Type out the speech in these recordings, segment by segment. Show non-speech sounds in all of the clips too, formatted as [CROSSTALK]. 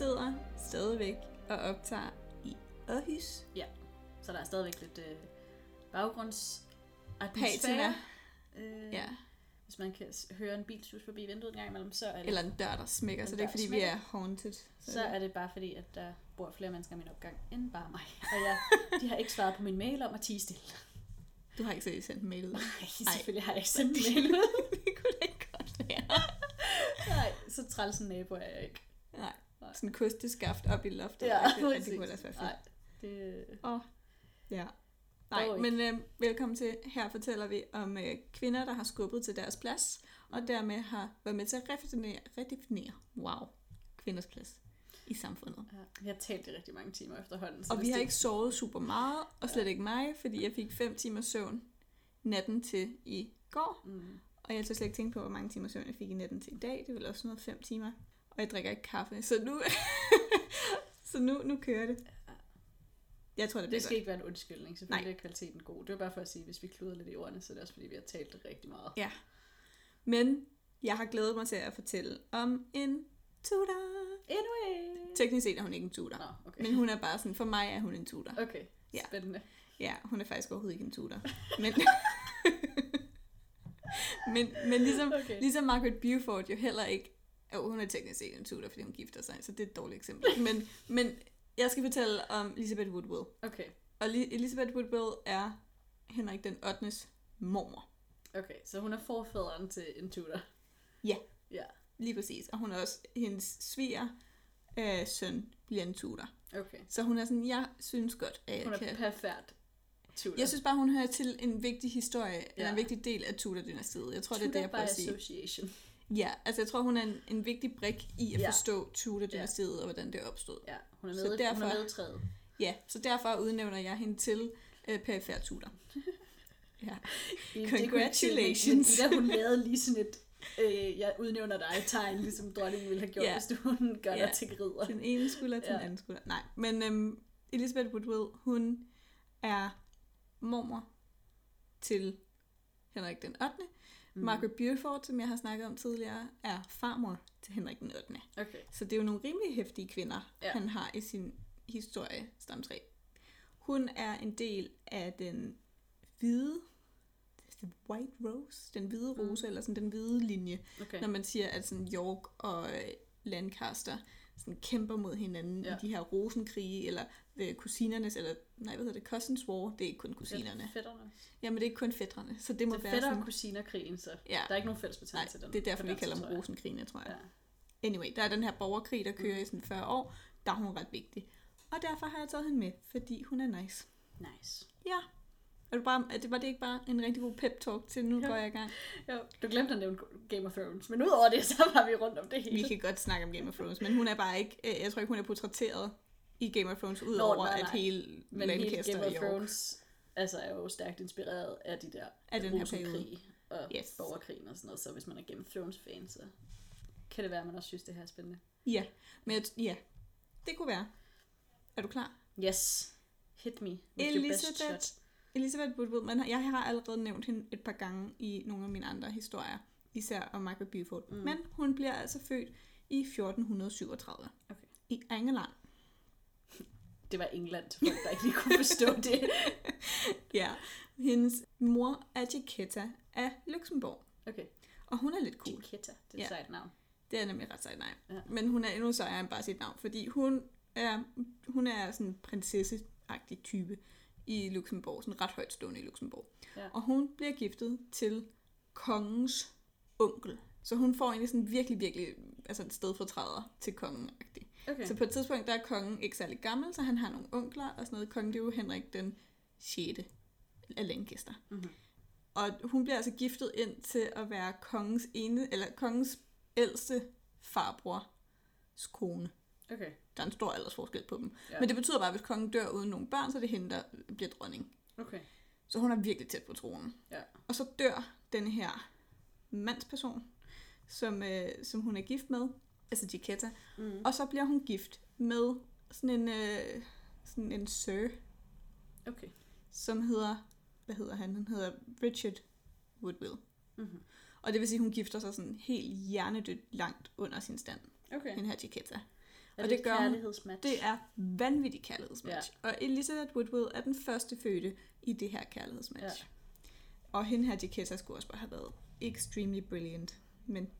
sidder stadigvæk og optager i Aarhus. Så der er stadigvæk lidt øh, baggrunds Patina. Øh, Ja. Hvis man kan høre en bil sus forbi vinduet en gang imellem, så er det, Eller en dør, der smækker, så det er ikke fordi, der vi smækker. er haunted. så er det bare fordi, at der bor flere mennesker i min opgang end bare mig. Og jeg, de har ikke svaret på min mail om at tige stille. Du har ikke selv sendt en mail ud. Nej, selvfølgelig har jeg ikke sendt en mail ud. det [LAUGHS] kunne da ikke godt være. Nej, så træls en nabo er jeg ikke. Nej. Nej. Sådan kosteskaft op i loftet. Ja, det, det præcis. kunne ellers være fedt. Nej, det... Åh, ja. Nej, men øh, velkommen til. Her fortæller vi om øh, kvinder, der har skubbet til deres plads, og dermed har været med til at redefinere, redefinere wow, kvinders plads i samfundet. Ja, vi har talt i rigtig mange timer efterhånden. Og hvis vi har det- ikke sovet super meget, og slet ikke mig, fordi jeg fik 5 timer søvn natten til i går. Mm. Og jeg har slet ikke tænkt på, hvor mange timer søvn jeg fik i natten til i dag. Det er vel også noget 5 timer. Og jeg drikker ikke kaffe, så nu, [LAUGHS] så nu, nu kører det. Jeg tror, det Det skal ikke være en undskyldning, selvfølgelig Nej. er kvaliteten god. Det var bare for at sige, at hvis vi kluder lidt i ordene, så er det også fordi, vi har talt rigtig meget. Ja. Men jeg har glædet mig til at fortælle om en tutor. Anyway! Teknisk set er hun ikke en tutor. Nå, okay. Men hun er bare sådan, for mig er hun en tutor. Okay, Ja. spændende. Ja, hun er faktisk overhovedet ikke en tutor. Men, [LAUGHS] men, men ligesom, Okay. ligesom Margaret Beaufort jo heller ikke... Jo, hun er teknisk set en tutor, fordi hun gifter sig, så det er et dårligt eksempel. [LAUGHS] Men, men jeg skal fortælle om Elizabeth Woodwell. Okay, Og Li- Elizabeth Woodwell er Henrik den 8. mormor. okay. Så hun er forfædren til en tutor. Ja. Ja, Lige præcis. Og hun er også hendes sviger øh, søn bliver en tutor. okay. Så hun er sådan, jeg synes godt, at jeg Hun er kan... perfekt tutor. Jeg synes bare, hun hører til en vigtig historie, ja. eller en vigtig del af Tudor-dynastiet. Jeg tror, det er tutor det, jeg prøver at sige. association. Ja, altså jeg tror, hun er en, en vigtig brik i at Ja. forstå Tudor-dynastiet og hvordan det opstod. Ja, hun er Så med, hun derfor- er med i træet. Ja, så derfor udnævner jeg hende til øh, perifær tutor. [LAUGHS] ja. Det Congratulations. Ida, hun [LAUGHS] lavede lige sådan et, øh, jeg udnævner dig tegn, ligesom dronningen ville have gjort, Ja. hvis du hun gør Ja. dig til ridder. Den ene skulder til ja. Ja. den anden skulder. Nej, men øhm, Elizabeth Woodwell, hun er mormor til Henrik den 8. Mm. Margaret Beaufort, som jeg har snakket om tidligere, er farmor til Henrik den 8. Okay, Så det er jo nogle rimelig hæftige kvinder, ja. Han har i sin historie stamtræ. Hun er en del af den hvide, the white rose, den hvide rose, mm. eller sådan den hvide linje, okay. når man siger, at sådan York og Lancaster sådan kæmper mod hinanden. Ja. i de her rosenkrige, eller øh, kusinernes, eller nej, hvad hedder det, cousins war, det er ikke kun kusinerne. Fætterne. Jamen, det er ikke kun fætterne, så det må Det er være fætter og sådan... kusiner-krigen, så Ja. der er ikke nogen fælles betegnelse til den. det er derfor, vi kalder dem rosenkrigene, tror jeg. Ja. Anyway, der er den her borgerkrig, der kører i sådan 40 år. Der er hun ret vigtig. Og derfor har jeg taget hende med, fordi hun er nice. Nice. Ja. Er du bare, er det var det ikke bare en rigtig god pep talk til, nu Jo. går jeg i gang. Jo, du glemte at nævne Game of Thrones, men udover det, [LAUGHS] så var vi rundt om det hele. Vi kan godt snakke om Game of Thrones, men hun er bare ikke, øh, jeg tror ikke, hun er portrætteret i Game of Thrones, Nå, udover nej, at nej. hele Men hele Lancaster Game og of. Thrones altså, er jo stærkt inspireret af de der Af den her rosenkrig og Yes. borgerkrigen og sådan noget. Så hvis man er Game of Thrones fan, så kan det være, at man også synes, det her er spændende. Ja, men jeg, ja, det kunne være. Er du klar? Yes. Hit me with your best shot. Elizabeth Woodward, men jeg har allerede nævnt hende et par gange i nogle af mine andre historier, især om Margaret Beaufort. Mm. Men hun bliver altså født i 1437 Okay. i England. Det var England til folk, der ikke lige kunne forstå [LAUGHS] det. Ja, hendes mor er Giacosa af Luxembourg, Okay. og hun er lidt cool. Chiquita, det er Ja. et sejt navn. Det er nemlig ret sejt, nej. Ja. Men hun er endnu sejere end bare sit navn, fordi hun er, hun er sådan en prinsesseagtig type i Luxembourg, sådan ret højt stående i Luxembourg. Ja. Og hun bliver giftet til kongens onkel. Så hun får egentlig sådan virkelig, virkelig altså et stedfortræder til kongen. Okay. Så på et tidspunkt, der er kongen ikke særlig gammel, så han har nogle onkler og sådan noget. Kongen, det er jo Henrik den 6. af Lancaster. Mhm. Og hun bliver altså giftet ind til at være kongens ene, eller kongens ældste farbrors kone. okay. Der er en stor aldersforskel på dem. Ja. Men det betyder bare, at hvis kongen dør uden nogen børn, så er det hende, der bliver dronning. Okay. Så hun er virkelig tæt på tronen. Ja. Og så dør den her mandsperson, som, øh, som hun er gift med, altså Giacosa, Mm. og så bliver hun gift med sådan en, øh, sådan en sir, Okay. som hedder, hvad hedder han? Han hedder Richard Woodville. Mm-hmm. Og det vil sige, at hun gifter sig sådan helt hjernedødt langt under sin stand. Okay. den her Chiquita. Er og det, det et gør hun- kærlighedsmatch? Det er vanvittig kærlighedsmatch. Ja. Og Elizabeth Woodward er den første fødte i det her kærlighedsmatch. Ja. Og hende her, Chiquita, skulle også bare have været extremely brilliant. Men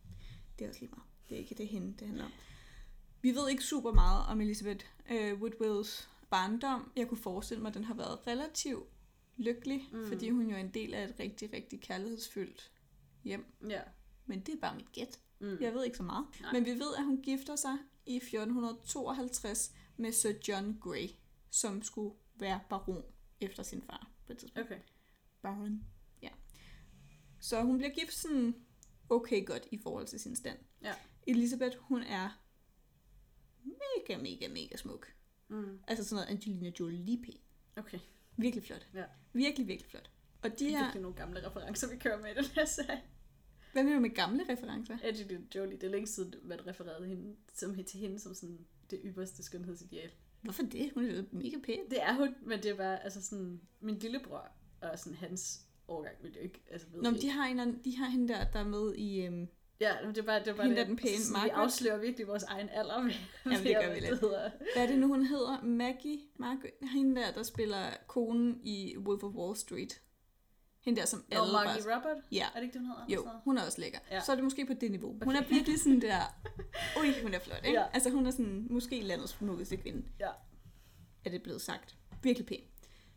det er også lige meget. Det er ikke det, hende, det handler om. Vi ved ikke super meget om Elizabeth øh, Woodwills barndom. Jeg kunne forestille mig, at den har været relativt lykkelig, mm. fordi hun jo er en del af et rigtig, rigtig kærlighedsfyldt hjem. Ja. Men det er bare mit gæt. Mm. Jeg ved ikke så meget. Nej. Men vi ved, at hun gifter sig i 1452 med Sir John Grey, som skulle være baron efter sin far på et tidspunkt. Okay. Baron. Ja. Så hun bliver gift sådan okay godt i forhold til sin stand. Ja. Elizabeth, hun er mega, mega, mega smuk. Mm. Altså sådan noget Angelina Jolie pæn. Okay. Virkelig flot. Ja. Virkelig, virkelig flot. Og de Det her... er nogle gamle referencer, vi kører med i den her serie. Hvad mener du med gamle referencer? Angelina Jolie, det er længe siden, man refererede hende, som, til hende som sådan det ypperste skønhedsideal. Hvorfor det? Hun er jo mega pæn. Det er hun, men det er bare, altså sådan, min lillebror og sådan hans årgang vil jo ikke, altså ved Nå, men de har, en, de har hende der, der er med i... Øhm, Ja, det er bare, det er bare Hende det, den pæne Margaret. Vi afslører virkelig vores egen alder Jamen, det gør vi lidt. Hvad er det nu, hun hedder? Maggie? Margaret? Hende der, der spiller konen i Wolf of Wall Street. Hende der, som alle Margie bare... Robert? Ja, Er det ikke det, hun hedder? jo, Sådan hun er også lækker. Ja. Så er det måske på det niveau. Hun er Okay. virkelig sådan der... [LAUGHS] Ui, hun er flot, ikke? Ja. Altså, hun er sådan, måske landets smukkeste kvinde. Ja. Er det blevet sagt. Virkelig pæn.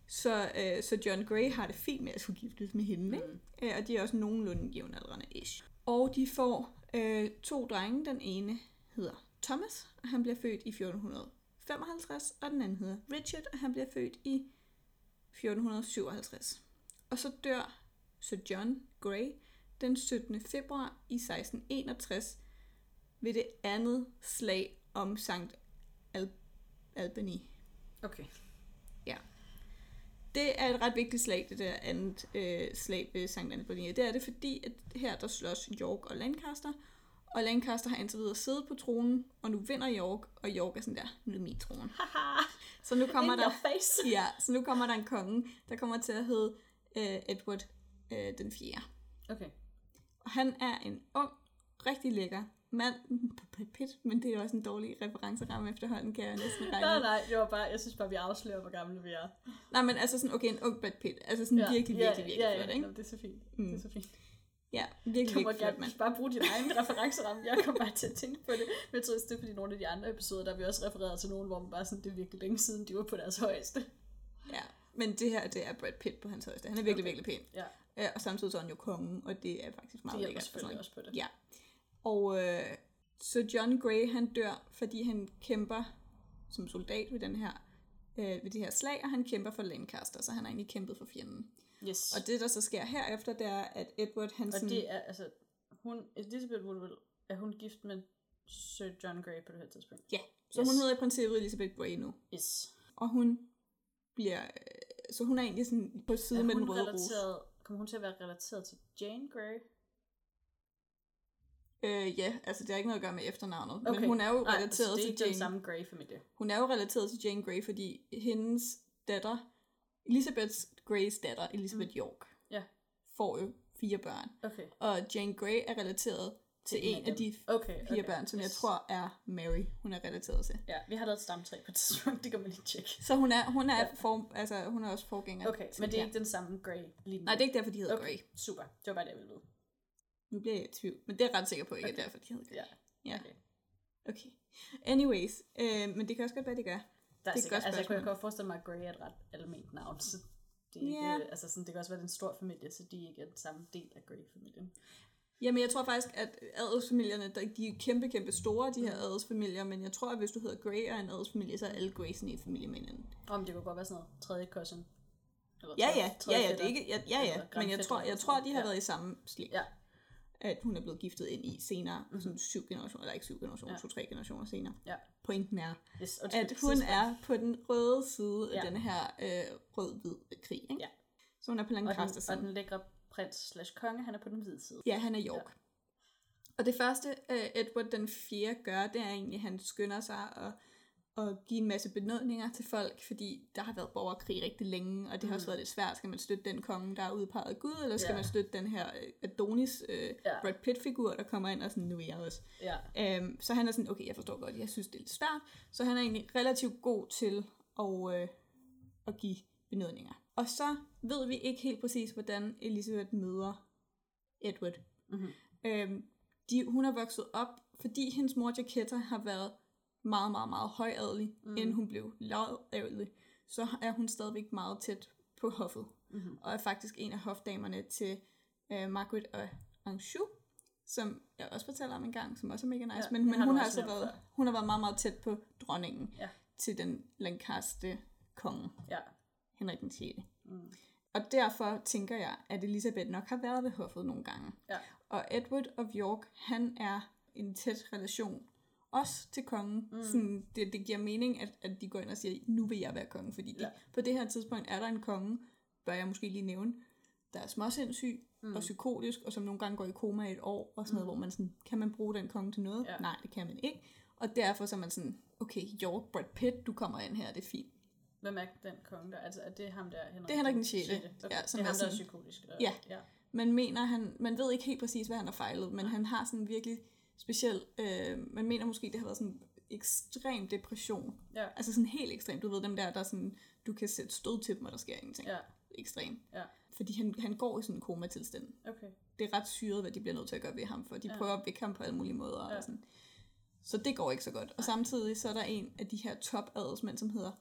Så, øh, så John Gray har det fint med at skulle giftes med hende, ikke? Mm. Øh, og de er også nogenlunde jævnaldrende ish. Og de får øh, to drenge. Den ene hedder Thomas, og han bliver født i 1455, og den anden hedder Richard, og han bliver født i 1457. Og så dør Sir John Grey den 17. februar i 1661 ved det andet slag om St. Al- Albany. Okay. Det er et ret vigtigt slag, det der andet øh, slag ved St. Albany. Det er det, fordi at her der slås York og Lancaster, og Lancaster har indtil videre siddet på tronen, og nu vinder York, og York er sådan der, nu er min trone. [LAUGHS] Så nu kommer der, face. [LAUGHS] ja, så nu kommer der en konge, der kommer til at hedde øh, Edward øh, den 4. Okay. Og han er en ung, rigtig lækker mand på Brad Pitt, men det er også en dårlig referenceramme efterhånden, kan jeg næsten regne Nej, nej, det var bare, jeg synes bare, vi afslører, hvor gamle vi er. Nej, men altså sådan, okay, en ung Brad Pitt, altså sådan virkelig, virkelig, virkelig ja, ja, flot, ikke? Nå, det er så fint. Mm. Det er så fint. Ja, virkelig, Du virkelig flot, mand. bare bruge din egen referenceramme. Jeg kommer bare til at tænke på det. Men jeg tror også, det er fordi nogle af de andre episoder, der vi også refereret til nogen, hvor man bare sådan, det er virkelig længe siden, de var på deres højeste. Ja, men det her, det er Brad Pitt på hans højeste. Han er virkelig, Okay. virkelig pæn. Ja, Ja, og samtidig så er han jo kongen, og det er faktisk det meget hjælper lækkert. selvfølgelig også på det. Ja. Og øh, så John Grey, han dør, fordi han kæmper som soldat ved, den her, øh, ved det her slag, og han kæmper for Lancaster, så han har egentlig kæmpet for fjenden. Yes. Og det, der så sker herefter, det er, at Edward, han Og det er, altså, hun, Elizabeth Woodwell, er hun gift med Sir John Grey på det her tidspunkt? Ja, så Yes. hun hedder i princippet Elizabeth Grey nu. Yes. Og hun bliver, så hun er egentlig sådan på side Er med den røde rose. kommer hun til at være relateret til Jane Grey? Øh, ja, altså det har ikke noget at gøre med efternavnet, okay. Okay. men hun er jo Nej, relateret altså, det er til ikke den Jane. samme Grey-familie. Hun er jo relateret til Jane Grey, fordi hendes datter, Elizabeth Greys datter, Elizabeth mm. York, Ja. får jo fire børn. Okay. Og Jane Grey er relateret til en af de dem. Okay, fire okay. børn, som jeg Yes. tror er Mary, hun er relateret til. Ja, vi har lavet et stamtræ på et tidspunkt, det kan man lige tjekke. Så hun er, hun er, Ja. form, altså, hun er også forgænger. Okay, men det er ikke den samme Grey lige Nej, det er ikke derfor, de hedder okay. Grey. Super, det var bare det, jeg ville vide. Nu bliver jeg i tvivl, men det er jeg ret sikker på, ikke okay. Er derfor, de hedder Grey. Ja, Ja. okay. Okay. Anyways, øh, men det kan også godt være, det gør. Der er, Det er sikkert, altså, jeg kunne godt forestille mig, at Grey er et ret almindeligt navn, så det, er ikke, Ja. altså sådan, det kan også være, det en stor familie, så de ikke er den samme del af Grey-familien. Jamen, jeg tror faktisk, at adelsfamilierne, der, de er kæmpe, kæmpe store, de her adelsfamilier, men jeg tror, at hvis du hedder Grey og en adelsfamilie, så er alle Greysen i familie med hinanden. Om det kunne godt være sådan noget tredje cousin. Eller Ja, tredje- ja, ja, tredje ja, det fætter. er ikke, ja, ja, ja, men jeg tror, jeg tror, sådan de har noget. været i samme slægt. Ja. At hun er blevet giftet ind i senere, mm-hmm. sådan syv generationer, eller ikke syv generationer, Ja. to-tre generationer senere. Ja. Pointen er, Yes, undskyld, at hun er på den røde side af Ja. den her øh, rød-hvid krig, ikke? Ja. Så hun er på og Lancaster den, siden. og den lækre prins slash konge, han er på den hvide side. Ja, han er York. Ja. Og det første, uh, Edward den 4. gør, det er egentlig, at han skynder sig at at give en masse benådninger til folk, fordi der har været borgerkrig rigtig længe, og det har også været lidt svært. Skal man støtte den konge, der er udpeget af Gud, eller skal Ja. man støtte den her øh, Adonis øh, Ja. Brad Pitt-figur, der kommer ind og sådan, nu er jeg også. Ja. Øhm, så han er sådan, okay, jeg forstår godt, jeg synes, det er lidt svært. Så han er egentlig relativt god til at, øh, at give benådninger. Og så ved vi ikke helt præcis, hvordan Elizabeth møder Edward. Mhm. Øhm, de, hun er vokset op, fordi hendes mor Jaquetta har været meget, meget, meget højadelig, mm. inden hun blev lavadelig, så er hun stadigvæk meget tæt på hoffet. Mhm. Og er faktisk en af hofdamerne til øh, Margaret og Anjou, som jeg også fortæller om en gang, som også er mega nice, Ja, men, men har hun har altså været, hun har været meget, meget tæt på dronningen Ja. til den lancaste konge, Ja. Henrik den 6. Mm. Og derfor tænker jeg, at Elisabeth nok har været ved hoffet nogle gange. Ja. Og Edward of York, han er en tæt relation også til kongen. Mm. Sådan, det, det giver mening, at, at de går ind og siger, nu vil jeg være konge, fordi de, Ja. på det her tidspunkt er der en konge, bør jeg måske lige nævne, der er småsindssyg mm. og psykotisk, og som nogle gange går i koma i et år, og sådan noget, hvor man sådan, kan man bruge den konge til noget? Ja. Nej, det kan man ikke. Og derfor så er man sådan, okay, York, Brad Pitt, du kommer ind her, det er fint. Hvem er den konge der? Altså, er det ham der? Henrik Det er Henrik den sjette. Okay. Ja, som det er ham, der er sådan- psykotisk. Ja. ja. Man mener, han, man ved ikke helt præcis, hvad han har fejlet, men han har sådan virkelig speciel, øh, man mener måske, det har været sådan ekstrem depression. Ja. Altså sådan helt ekstrem. Du ved dem der, der er sådan, du kan sætte stød til dem, og der sker ingenting. Ja. Ekstrem. Ja. Fordi han, han går i sådan en koma-tilstand. Okay. Det er ret syret, hvad de bliver nødt til at gøre ved ham, for de Ja. prøver at vække ham på alle mulige måder. Ja. Og sådan. Så det går ikke så godt. Og samtidig så er der en af de her top adelsmænd, som hedder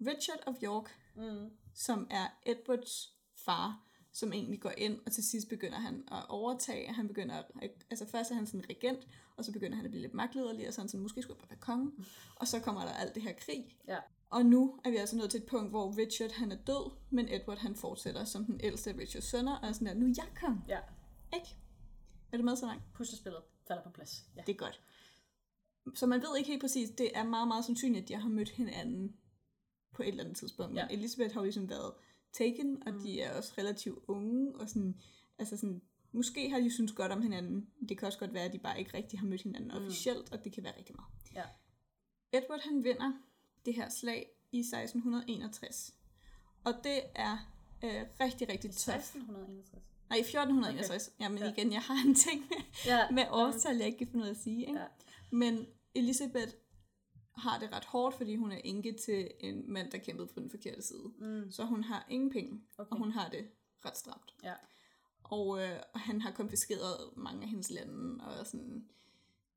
Richard of York, Mm. som er Edwards far, som egentlig går ind, og til sidst begynder han at overtage. Han begynder, at- altså først er han sådan regent, og så begynder han at blive lidt magtlederlig, og sådan, sådan måske skulle jeg bare være konge. Og så kommer der alt det her krig. Ja. Og nu er vi altså nået til et punkt, hvor Richard han er død, men Edward han fortsætter som den ældste af Richards sønner, og er sådan der, nu er jeg konge, Ja. ikke? Er du med så langt? Puslespillet falder på plads. Ja. Det er godt. Så man ved ikke helt præcis, det er meget, meget sandsynligt, at de har mødt hinanden på et eller andet tidspunkt. Ja. Men Elisabeth har jo ligesom været taken, og mm. de er også relativt unge, og sådan, altså sådan, måske har de synes godt om hinanden. Det kan også godt være, at de bare ikke rigtig har mødt hinanden mm. officielt, og det kan være rigtig meget. Ja. Edward han vinder det her slag i 1661. Og det er øh, rigtig, rigtig tough. 1661. Nej, i 1461. Okay. Jamen Ja. igen, jeg har en ting med, Ja. med årstal, jeg ikke kan finde ud af at sige. Ikke? Ja. Men Elisabeth har det ret hårdt, fordi hun er enke til en mand, der kæmpede på den forkerte side. Mm. Så hun har ingen penge, Okay. og hun har det ret stramt. Ja. Og, øh, han har konfiskeret mange af hendes lande, og sådan,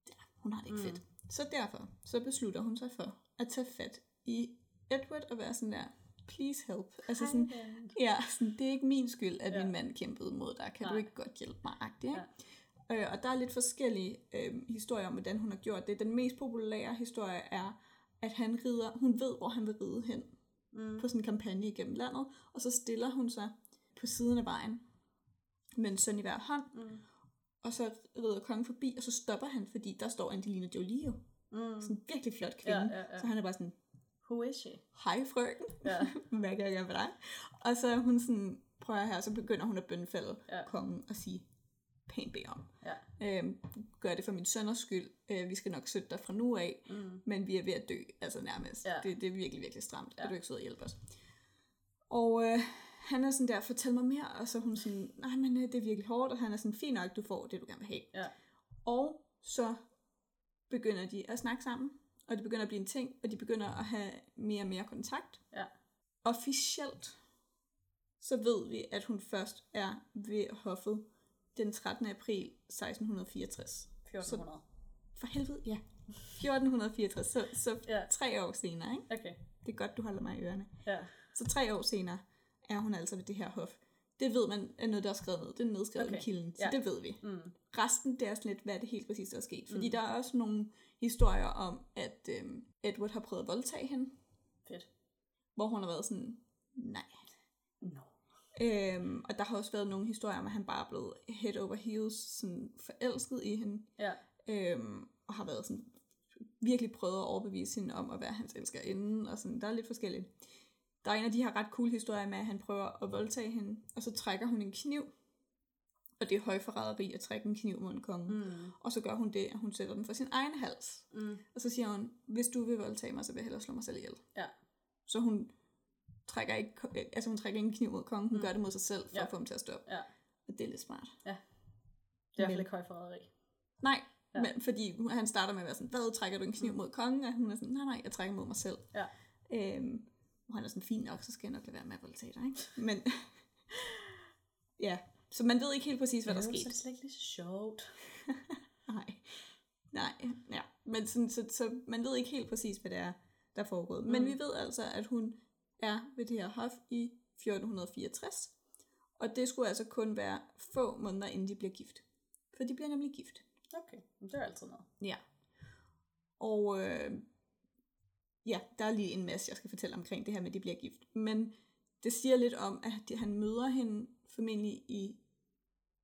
ja, hun har det ikke Mm. fedt. Så derfor, så beslutter hun sig for at tage fat i Edward og være sådan der, please help. Altså sådan, ja, sådan, det er ikke min skyld, at Ja. min mand kæmpede mod dig. Kan Nej. Du ikke godt hjælpe mig? Agtig? Ja. Øh, og der er lidt forskellige øh, historier om, hvordan hun har gjort det. Den mest populære historie er, at han rider, hun ved, hvor han vil ride hen Mm. på sådan en kampagne igennem landet, og så stiller hun sig på siden af vejen med en søn i hver hånd, Mm. og så rider kongen forbi, og så stopper han, fordi der står Angelina Jolie jo. Mm. Sådan en virkelig flot kvinde. Ja, ja, ja. Så han er bare sådan, Who is she? hej frøken, Ja. [LAUGHS] hvad kan jeg gøre for dig? Og så er hun sådan, prøver her, så begynder hun at bønfalde Ja. ja. kongen og sige, pænt bed om. Ja. Øhm, gør det for min sønners skyld. Øh, vi skal nok støtte dig fra nu af, Mm. men vi er ved at dø, altså nærmest. Ja. Det, det er virkelig, virkelig stramt. Ja. Kan du ikke sidde og hjælpe os? Og øh, han er sådan der, fortæl mig mere, og så hun sådan, nej, men øh, det er virkelig hårdt, og han er sådan, fint nok, du får det, du gerne vil have. Ja. Og så begynder de at snakke sammen, og det begynder at blive en ting, og de begynder at have mere og mere kontakt. Ja. Officielt, så ved vi, at hun først er ved hoffet den 13. april 1664. 1400. For helvede, ja. 1464, så, så Ja. tre år senere, ikke? Okay. Det er godt, du holder mig i ørerne. Ja. Så tre år senere er hun altså ved det her hof. Det ved man er noget, der er skrevet ned. Det er nedskrevet okay. I kilden, så Ja. det ved vi. Mm. Resten, det er sådan lidt, hvad det helt præcis, der er sket. Fordi Mm. der er også nogle historier om, at øhm, Edward har prøvet at voldtage hende, Fedt. hvor hun har været sådan, nej. Øhm, og der har også været nogle historier om, at han bare er blevet head over heels sådan forelsket i hende. Ja. Øhm, og har været sådan, virkelig prøvet at overbevise hende om at være hans elskerinde, og sådan, der er lidt forskelligt. Der er en af de her ret cool historier med, at han prøver at voldtage hende, og så trækker hun en kniv, og det er højforræderi at trække en kniv mod en konge. Mm. Og så gør hun det, at hun sætter den for sin egen hals. Mm. Og så siger hun, hvis du vil voldtage mig, så vil jeg hellere slå mig selv ihjel. Ja. Så hun trækker ikke, altså hun trækker ikke en kniv mod kongen, hun Mm. gør det mod sig selv, for Ja. at få ham til at stoppe. Ja. Og det er lidt smart. Det er i hvert fald Men- ikke højforræderi. Nej, Ja. ja. men, fordi han starter med at være sådan, hvad, trækker du en kniv mod kongen? Og hun er sådan, nej, nej, jeg trækker mod mig selv. Ja. Øhm, og han er sådan, fint nok, så skal jeg nok lade være med at voldtage dig, ikke? Men, [LAUGHS] ja, så man ved ikke helt præcis, hvad der er skete. det slet ikke lige så sjovt. [LAUGHS] Nej, nej, ja. Men sådan, så, så man ved ikke helt præcis, hvad det er, der er foregået. Men Mm. vi ved altså, at hun er ved det her hof i 1464. Og det skulle altså kun være få måneder, inden de bliver gift. For de bliver nemlig gift. Okay, men det er altid noget. Ja. Og øh, ja, der er lige en masse, jeg skal fortælle omkring det her med, at de bliver gift. Men det siger lidt om, at han møder hende formentlig i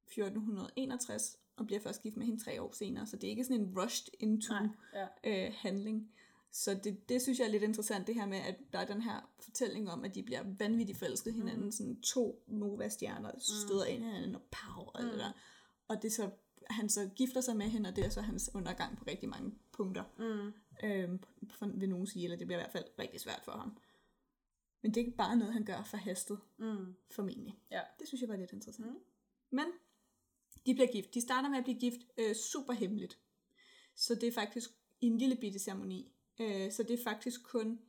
1461, og bliver først gift med hende tre år senere. Så det er ikke sådan en rushed into Nej, ja. øh, handling. Så det, det synes jeg er lidt interessant, det her med, at der er den her fortælling om, at de bliver vanvittigt forelsket hinanden. Mm. Sådan to Nova-stjerner støder ind i hinanden, og pow, og mm. det der. Og det så, han så gifter sig med hende, og det er så hans undergang på rigtig mange punkter. Mm. Øhm, for, vil nogen sige, eller det bliver i hvert fald rigtig svært for ham. Men det er ikke bare noget, han gør forhastet, Mm. formentlig. Ja. Det synes jeg var lidt interessant. Mm. Mm. Men de bliver gift. De starter med at blive gift øh, super hemmeligt. Så det er faktisk i en lille bitte ceremoni. Øh, så det er faktisk kun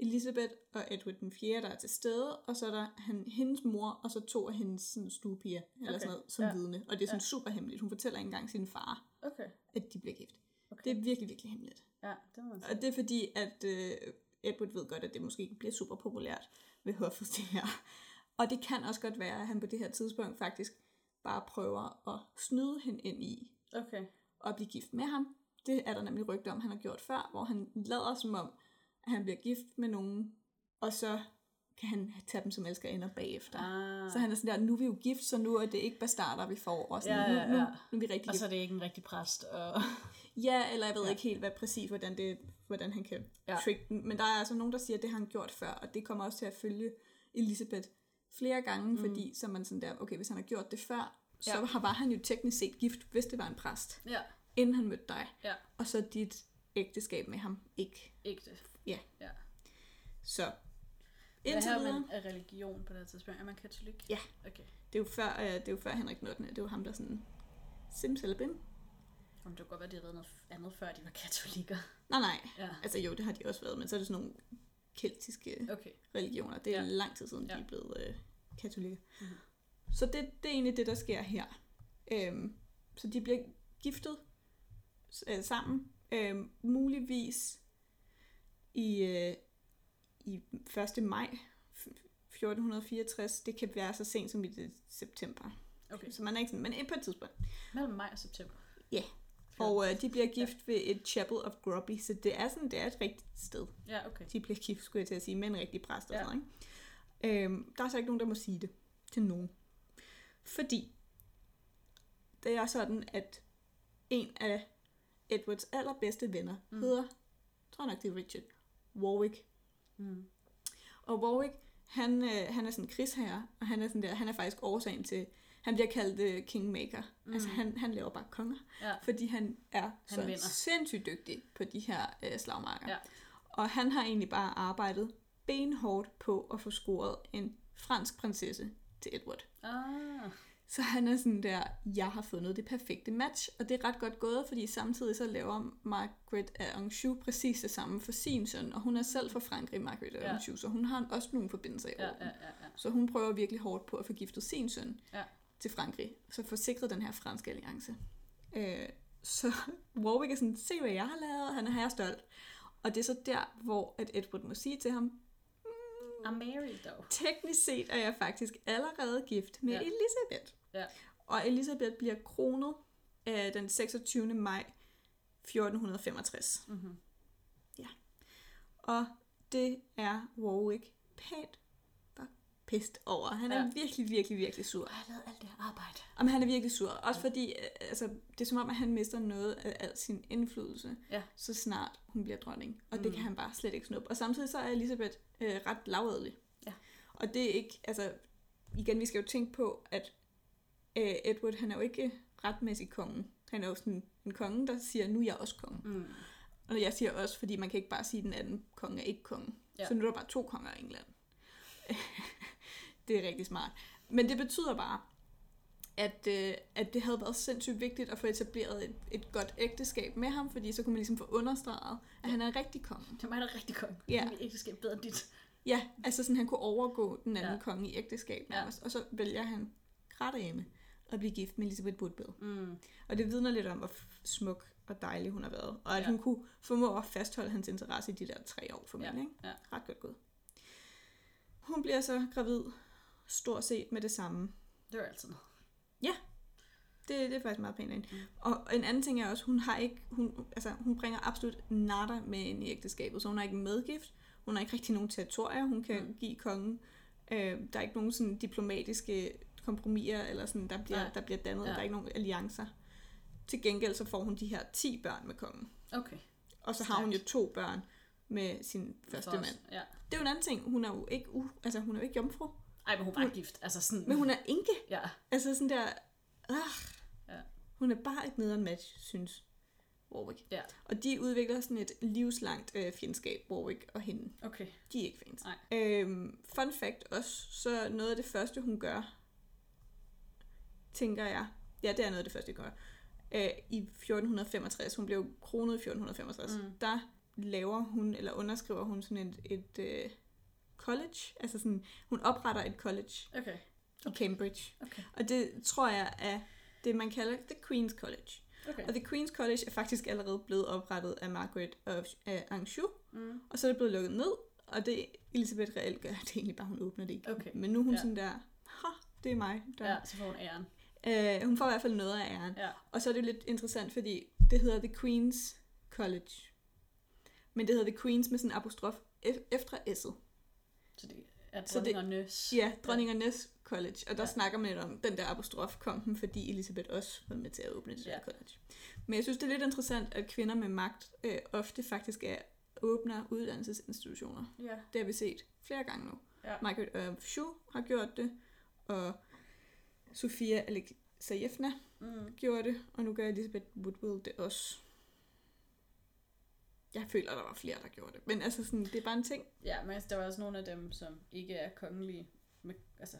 Elisabeth og Edward den 4., der er til stede, og så er der han, hendes mor, og så to af hendes sådan, stuepiger, eller Okay. sådan noget, som Ja. vidne. Og det er sådan Ja. super hemmeligt. Hun fortæller ikke engang sin far, Okay. at de bliver gift. okay. Det er virkelig, virkelig hemmeligt. Ja, det må. Og det er fordi, at øh, Edward ved godt, at det måske ikke bliver super populært ved hoffet det her. Og det kan også godt være, at han på det her tidspunkt faktisk bare prøver at snyde hende ind i Okay. at blive gift med ham. Det er der nemlig rygter om, han har gjort før, hvor han lader som om, at han bliver gift med nogen, og så kan han tage dem som elsker ender bagefter. Ah. Så han er sådan der, nu er vi jo gift, så nu er det ikke bastarder, vi får. Og sådan, Ja, ja, Nu, nu, ja. nu er vi rigtig Og så er det ikke en rigtig præst. Og... [LAUGHS] Ja, eller jeg ved Ja. ja. ikke helt, hvad præcis, hvordan, det, hvordan han kan Ja. ja. trick den. Men der er altså nogen, der siger, at det har han gjort før, og det kommer også til at følge Elisabeth flere gange, mm. fordi så man sådan der, okay, hvis han har gjort det før, så Ja. ja. var han jo teknisk set gift, hvis det var en præst, Ja, inden han mødte dig. ja. Og så dit ægteskab med ham ikke. Ægte. Ja. Ja. Så Hvad indtil her videre, man er religion på det her tidspunkt? Er man katolik? Ja. Okay. det er jo før, øh, det er jo før Henrik 8. Det jo ham, der sådan simsalabim. Om det kunne godt være, de havde været noget andet før, de var katolikker. Nej, nej. Ja. Altså jo, det har de også været, men så er det sådan nogle keltiske Okay. religioner. Det er Ja. lang tid siden, Ja. de er blevet øh, katolikker. Mm-hmm. Så det, det er egentlig det, der sker her. Øhm, så de bliver giftet øh, sammen, øh, muligvis i, øh, i 1. maj 1464. Det kan være så sent som i det, september. Okay. Så man er ikke sådan, men på et tidspunkt. Mellem maj og september. Ja. Og øh, de bliver gift ja. ved et Chapel of Grubby, så det er sådan, det er et rigtigt sted Ja, okay. de bliver gift, skulle jeg til at sige, med en rigtig præst og Ja. sådan ikke? Øhm, der er så ikke nogen, der må sige det til nogen. Fordi det er sådan, at en af Edwards allerbedste venner mm. hedder, tror nok det er Richard, Warwick. Mm. Og Warwick, han, øh, han er sådan en krigsherre, og han er, sådan der, han er faktisk årsagen til, han bliver kaldt uh, Kingmaker. Mm. Altså han, han laver bare konger, Ja. fordi han er han så vinder. sindssygt dygtig på de her øh, slagmarker. Ja. Og han har egentlig bare arbejdet benhårdt på at få scoret en fransk prinsesse til Edward. Ah. Så han er sådan der, jeg har fundet det perfekte match, og det er ret godt gået, fordi samtidig så laver Margaret af Anjou præcis det samme for sin søn, og hun er selv fra Frankrig, Margaret af Ja. Anjou, så hun har også nogle forbindelser i Ja, ja, ja, ja. Så hun prøver virkelig hårdt på at få giftet sin søn Ja. til Frankrig, så få sikret den her franske alliance. Øh, så [LAUGHS] Warwick er sådan, se hvad jeg har lavet, han er her stolt. Og det er så der, hvor at Edward må sige til ham, I'm married, dog. teknisk set er jeg faktisk allerede gift med ja. Elisabeth. Ja. Og Elisabeth bliver kronet øh, den 26. maj 1465. Mm-hmm. Og det er Warwick pænt pist over. Han er Ja. ja. virkelig, virkelig, virkelig sur. Jeg har lavet alt det her arbejde. Jamen, han er virkelig sur. Også fordi, øh, altså, det er som om, at han mister noget af al sin indflydelse, Ja. så snart hun bliver dronning. Og det Mm. kan han bare slet ikke snuppe. Og samtidig så er Elisabeth øh, ret lavadelig. Ja. Og det er ikke, altså, igen, vi skal jo tænke på, at øh, Edward, han er jo ikke retmæssig kongen. Han er jo sådan en konge, der siger, nu er jeg også konge. Mm. Og jeg siger også, fordi man kan ikke bare sige, at den anden konge er ikke konge. Ja. Ja. Så nu er der bare to konger i England. [LAUGHS] det er rigtig smart. Men det betyder bare, at, øh, at det havde været sindssygt vigtigt at få etableret et, et godt ægteskab med ham, fordi så kunne man ligesom få understreget, at han er en rigtig konge. Det er mig, der er rigtig kong. Ja. Mit ægteskab bedre end dit. Ja, altså sådan, han kunne overgå den anden Ja. ja. konge i ægteskab Ja. nærmest. Ja. Og så vælger han Gratterhjemme at blive gift med Elizabeth Woodville. Mm. Og det vidner lidt om, hvor smuk og dejlig hun har været. Og at Ja. ja. hun kunne formå at fastholde hans interesse i de der tre år formentlig. Ja, Ikke? ja. Ret godt gået. Hun bliver så gravid stort set med det samme. Det var altid noget. Det, det er faktisk meget pænt af. Mm. Og en anden ting er også, hun har ikke, hun, altså, hun bringer absolut nada med ind i ægteskabet, så hun har ikke medgift, hun har ikke rigtig nogen territorier, hun kan mm. give kongen. Øh, der er ikke nogen sådan diplomatiske kompromiser, eller sådan, der bliver, Nej. der bliver dannet, Ja. der er ikke nogen alliancer. Til gengæld så får hun de her 10 børn med kongen. Okay. Og så har hun jo to børn med sin første mand. Ja. Det er jo en anden ting. Hun er jo ikke, u, altså, hun er jo ikke jomfru, Ej, men hun var Hun- gift. Altså sådan... men hun er enke. Ja. Altså sådan der... Øh, Ja. Hun er bare et nederen match, synes Warwick. Ja. Og de udvikler sådan et livslangt øh, fjendskab, Warwick og hende. Okay. De er ikke fans. Nej. Øhm, fun fact også, så noget af det første, hun gør, tænker jeg, ja, det er noget af det første, hun gør, øh, i 1465, hun blev kronet i 1465, Mm. der laver hun, eller underskriver hun sådan et, et øh, college, altså sådan, hun opretter et college Okay. i Cambridge. Okay. Og det tror jeg er det, man kalder The Queen's College. Okay. Og The Queen's College er faktisk allerede blevet oprettet af Margaret of af Anjou, Mm. og så er det blevet lukket ned, og det Elisabeth reelt gør, [LAUGHS] det er egentlig bare, hun åbner det igen. Okay. Men nu er hun ja. sådan der, ha, det er mig. Der. Ja, så får hun æren. Øh, hun får i hvert fald noget af æren. Ja. Og så er det lidt interessant, fordi det hedder The Queen's College. Men det hedder The Queen's med sådan en apostrof efter S'et. Så det er dronningernes... Ja, dronningernes college. Og der Ja. snakker man lidt om, den der apostrof kom den, fordi Elisabeth også var med til at åbne det Ja. der college. Men jeg synes, det er lidt interessant, at kvinder med magt øh, ofte faktisk er åbner uddannelsesinstitutioner. Ja. Det har vi set flere gange nu. Ja. Margaret Overshoe har gjort det, og Sofia Alexejevna Mm. gjorde det, og nu gør Elisabeth Woodville det også. Jeg føler, der var flere, der gjorde det. Men altså, sådan, det er bare en ting. Ja, men altså, der var også nogle af dem, som ikke er kongelige, med, altså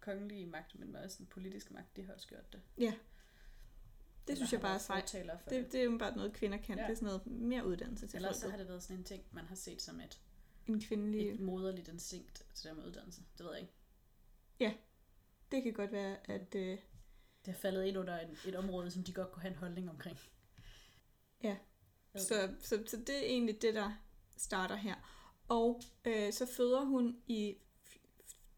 kongelige magt, men også den politiske magt, de har også gjort det. Ja. Det Eller synes jeg bare er sejt. for Det, det er jo bare noget, kvinder kan. Ja. Ja. Det er sådan noget mere uddannelse til Ellers så folket. har det været sådan en ting, man har set som et, En kvindelig... et moderligt instinkt til det med uddannelse. Det ved jeg ikke. Det kan godt være, at... Øh, Det har faldet ind under et, et område, som de godt kunne have en holdning omkring. Ja. Okay. så, så, så det er egentlig det, der starter her. Og øh, så føder hun i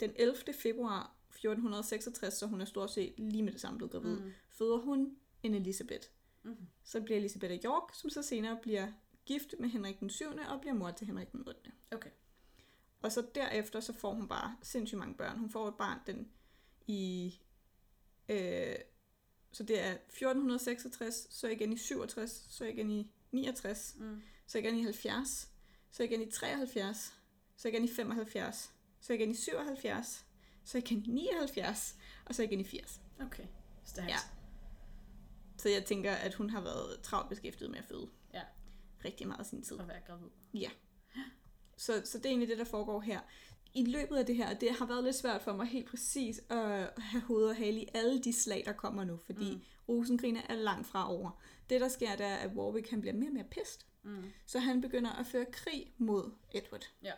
den 11. februar 1466, så hun er stort set lige med det samme blevet gravid. Mm. føder hun en Elisabeth. Mm. Så bliver Elisabeth af York, som så senere bliver gift med Henrik den 7. og bliver mor til Henrik den 8. Okay. Og så derefter, så får hun bare sindssygt mange børn. Hun får et barn den i... Øh, så det er 1466, så igen i 67, så igen i 69, Mm. så igen i 70, så igen i 73, så igen i 75, så igen i 77, så igen i 79, og så igen i 80. Okay. Stærkt. Ja. Så jeg tænker, at hun har været travlt beskæftiget med at føde. Ja. Rigtig meget af sin tid. At være gravid. Så, så det er egentlig det, der foregår her. I løbet af det her, det har været lidt svært for mig helt præcis at have hoved og hale i alle de slag, der kommer nu, fordi Mm. Rosenkrigene er langt fra over. Det, der sker, det er, at Warwick han bliver mere og mere pist, Mm. så han begynder at føre krig mod Edward. Ja.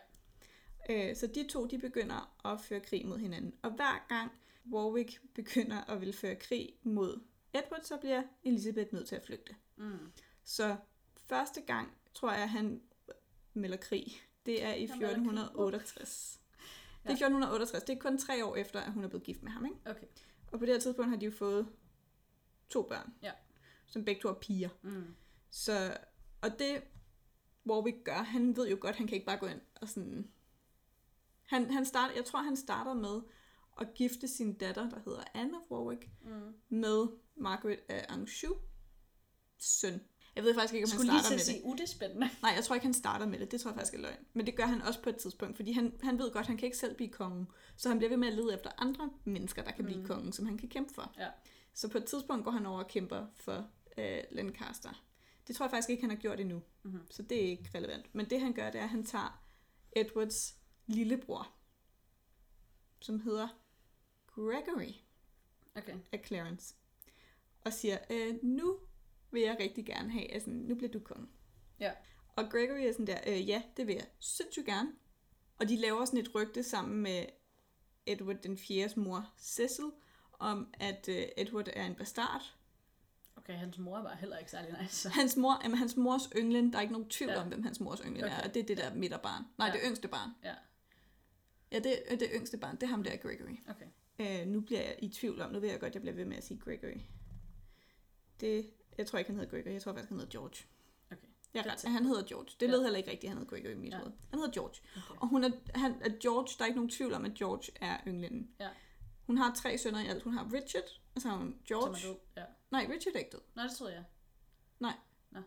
Øh, så de to, de begynder at føre krig mod hinanden. Og hver gang Warwick begynder at vil føre krig mod Edward, så bliver Elizabeth nødt til at flygte. Mm. Så første gang, tror jeg, han melder krig. Det er i Han melder krig. 1468. Det er Ja. 1468. Det er kun tre år efter, at hun er blevet gift med ham. Ikke? Okay. Og på det her tidspunkt har de jo fået to børn. Ja. Som begge to er piger. Mm. Så, og det Warwick gør, han ved jo godt, han kan ikke bare gå ind og sådan... Han, han starter, jeg tror, han starter med at gifte sin datter, der hedder Anne Warwick, Mm. med Margaret af Anjou søn. Jeg ved faktisk ikke, om han Skulle lige starter med at det. sige, uh, det er spændende. [LAUGHS] Nej, jeg tror ikke, han starter med det. Det tror jeg faktisk er løgn. Men det gør han også på et tidspunkt, fordi han, han ved godt, at han kan ikke selv blive konge. Så han bliver ved med at lede efter andre mennesker, der kan blive Mm. konge, som han kan kæmpe for. Ja. Så på et tidspunkt går han over og kæmper for øh, Lancaster. Det tror jeg faktisk ikke, han har gjort endnu. Mhm. Så det er ikke relevant. Men det han gør, det er, at han tager Edwards lillebror, som hedder Gregory Okay. af Clarence, og siger, øh, nu vil jeg rigtig gerne have, altså nu bliver du konge. Ja. Og Gregory er sådan der, øh, ja, det vil jeg sindssygt gerne. Og de laver sådan et rygte sammen med Edward den 4. mor, Cecil, om at øh, Edward er en bastard. Okay, hans mor var heller ikke særlig nice. [LAUGHS] Hans mor, jamen, hans mors yndling, der er ikke nogen tvivl Ja. om, hvem hans mors yndling okay. er, og det er det der midterbarn. Nej, Ja. det yngste barn. Ja. Ja, det er det yngste barn, det er ham der, Gregory. Okay. Øh, nu bliver jeg i tvivl om, nu ved jeg godt, jeg bliver ved med at sige Gregory. Det, jeg tror ikke, han hedder Gregory, jeg tror faktisk, han hedder George. Okay. Jeg er ret, han hedder George. Det Ja. lød heller ikke rigtigt, at han hedder Gregory i mit Ja. hoved. Han hedder George. okay. Og hun er, han, er George, der er ikke nogen tvivl om, at George er yndlingen. Ja. Hun har tre sønner i alt. Hun har Richard, og så har hun George. Som er død. Ja. Nej, Richard er ikke død. Nå, det troede jeg. Nej. Nå.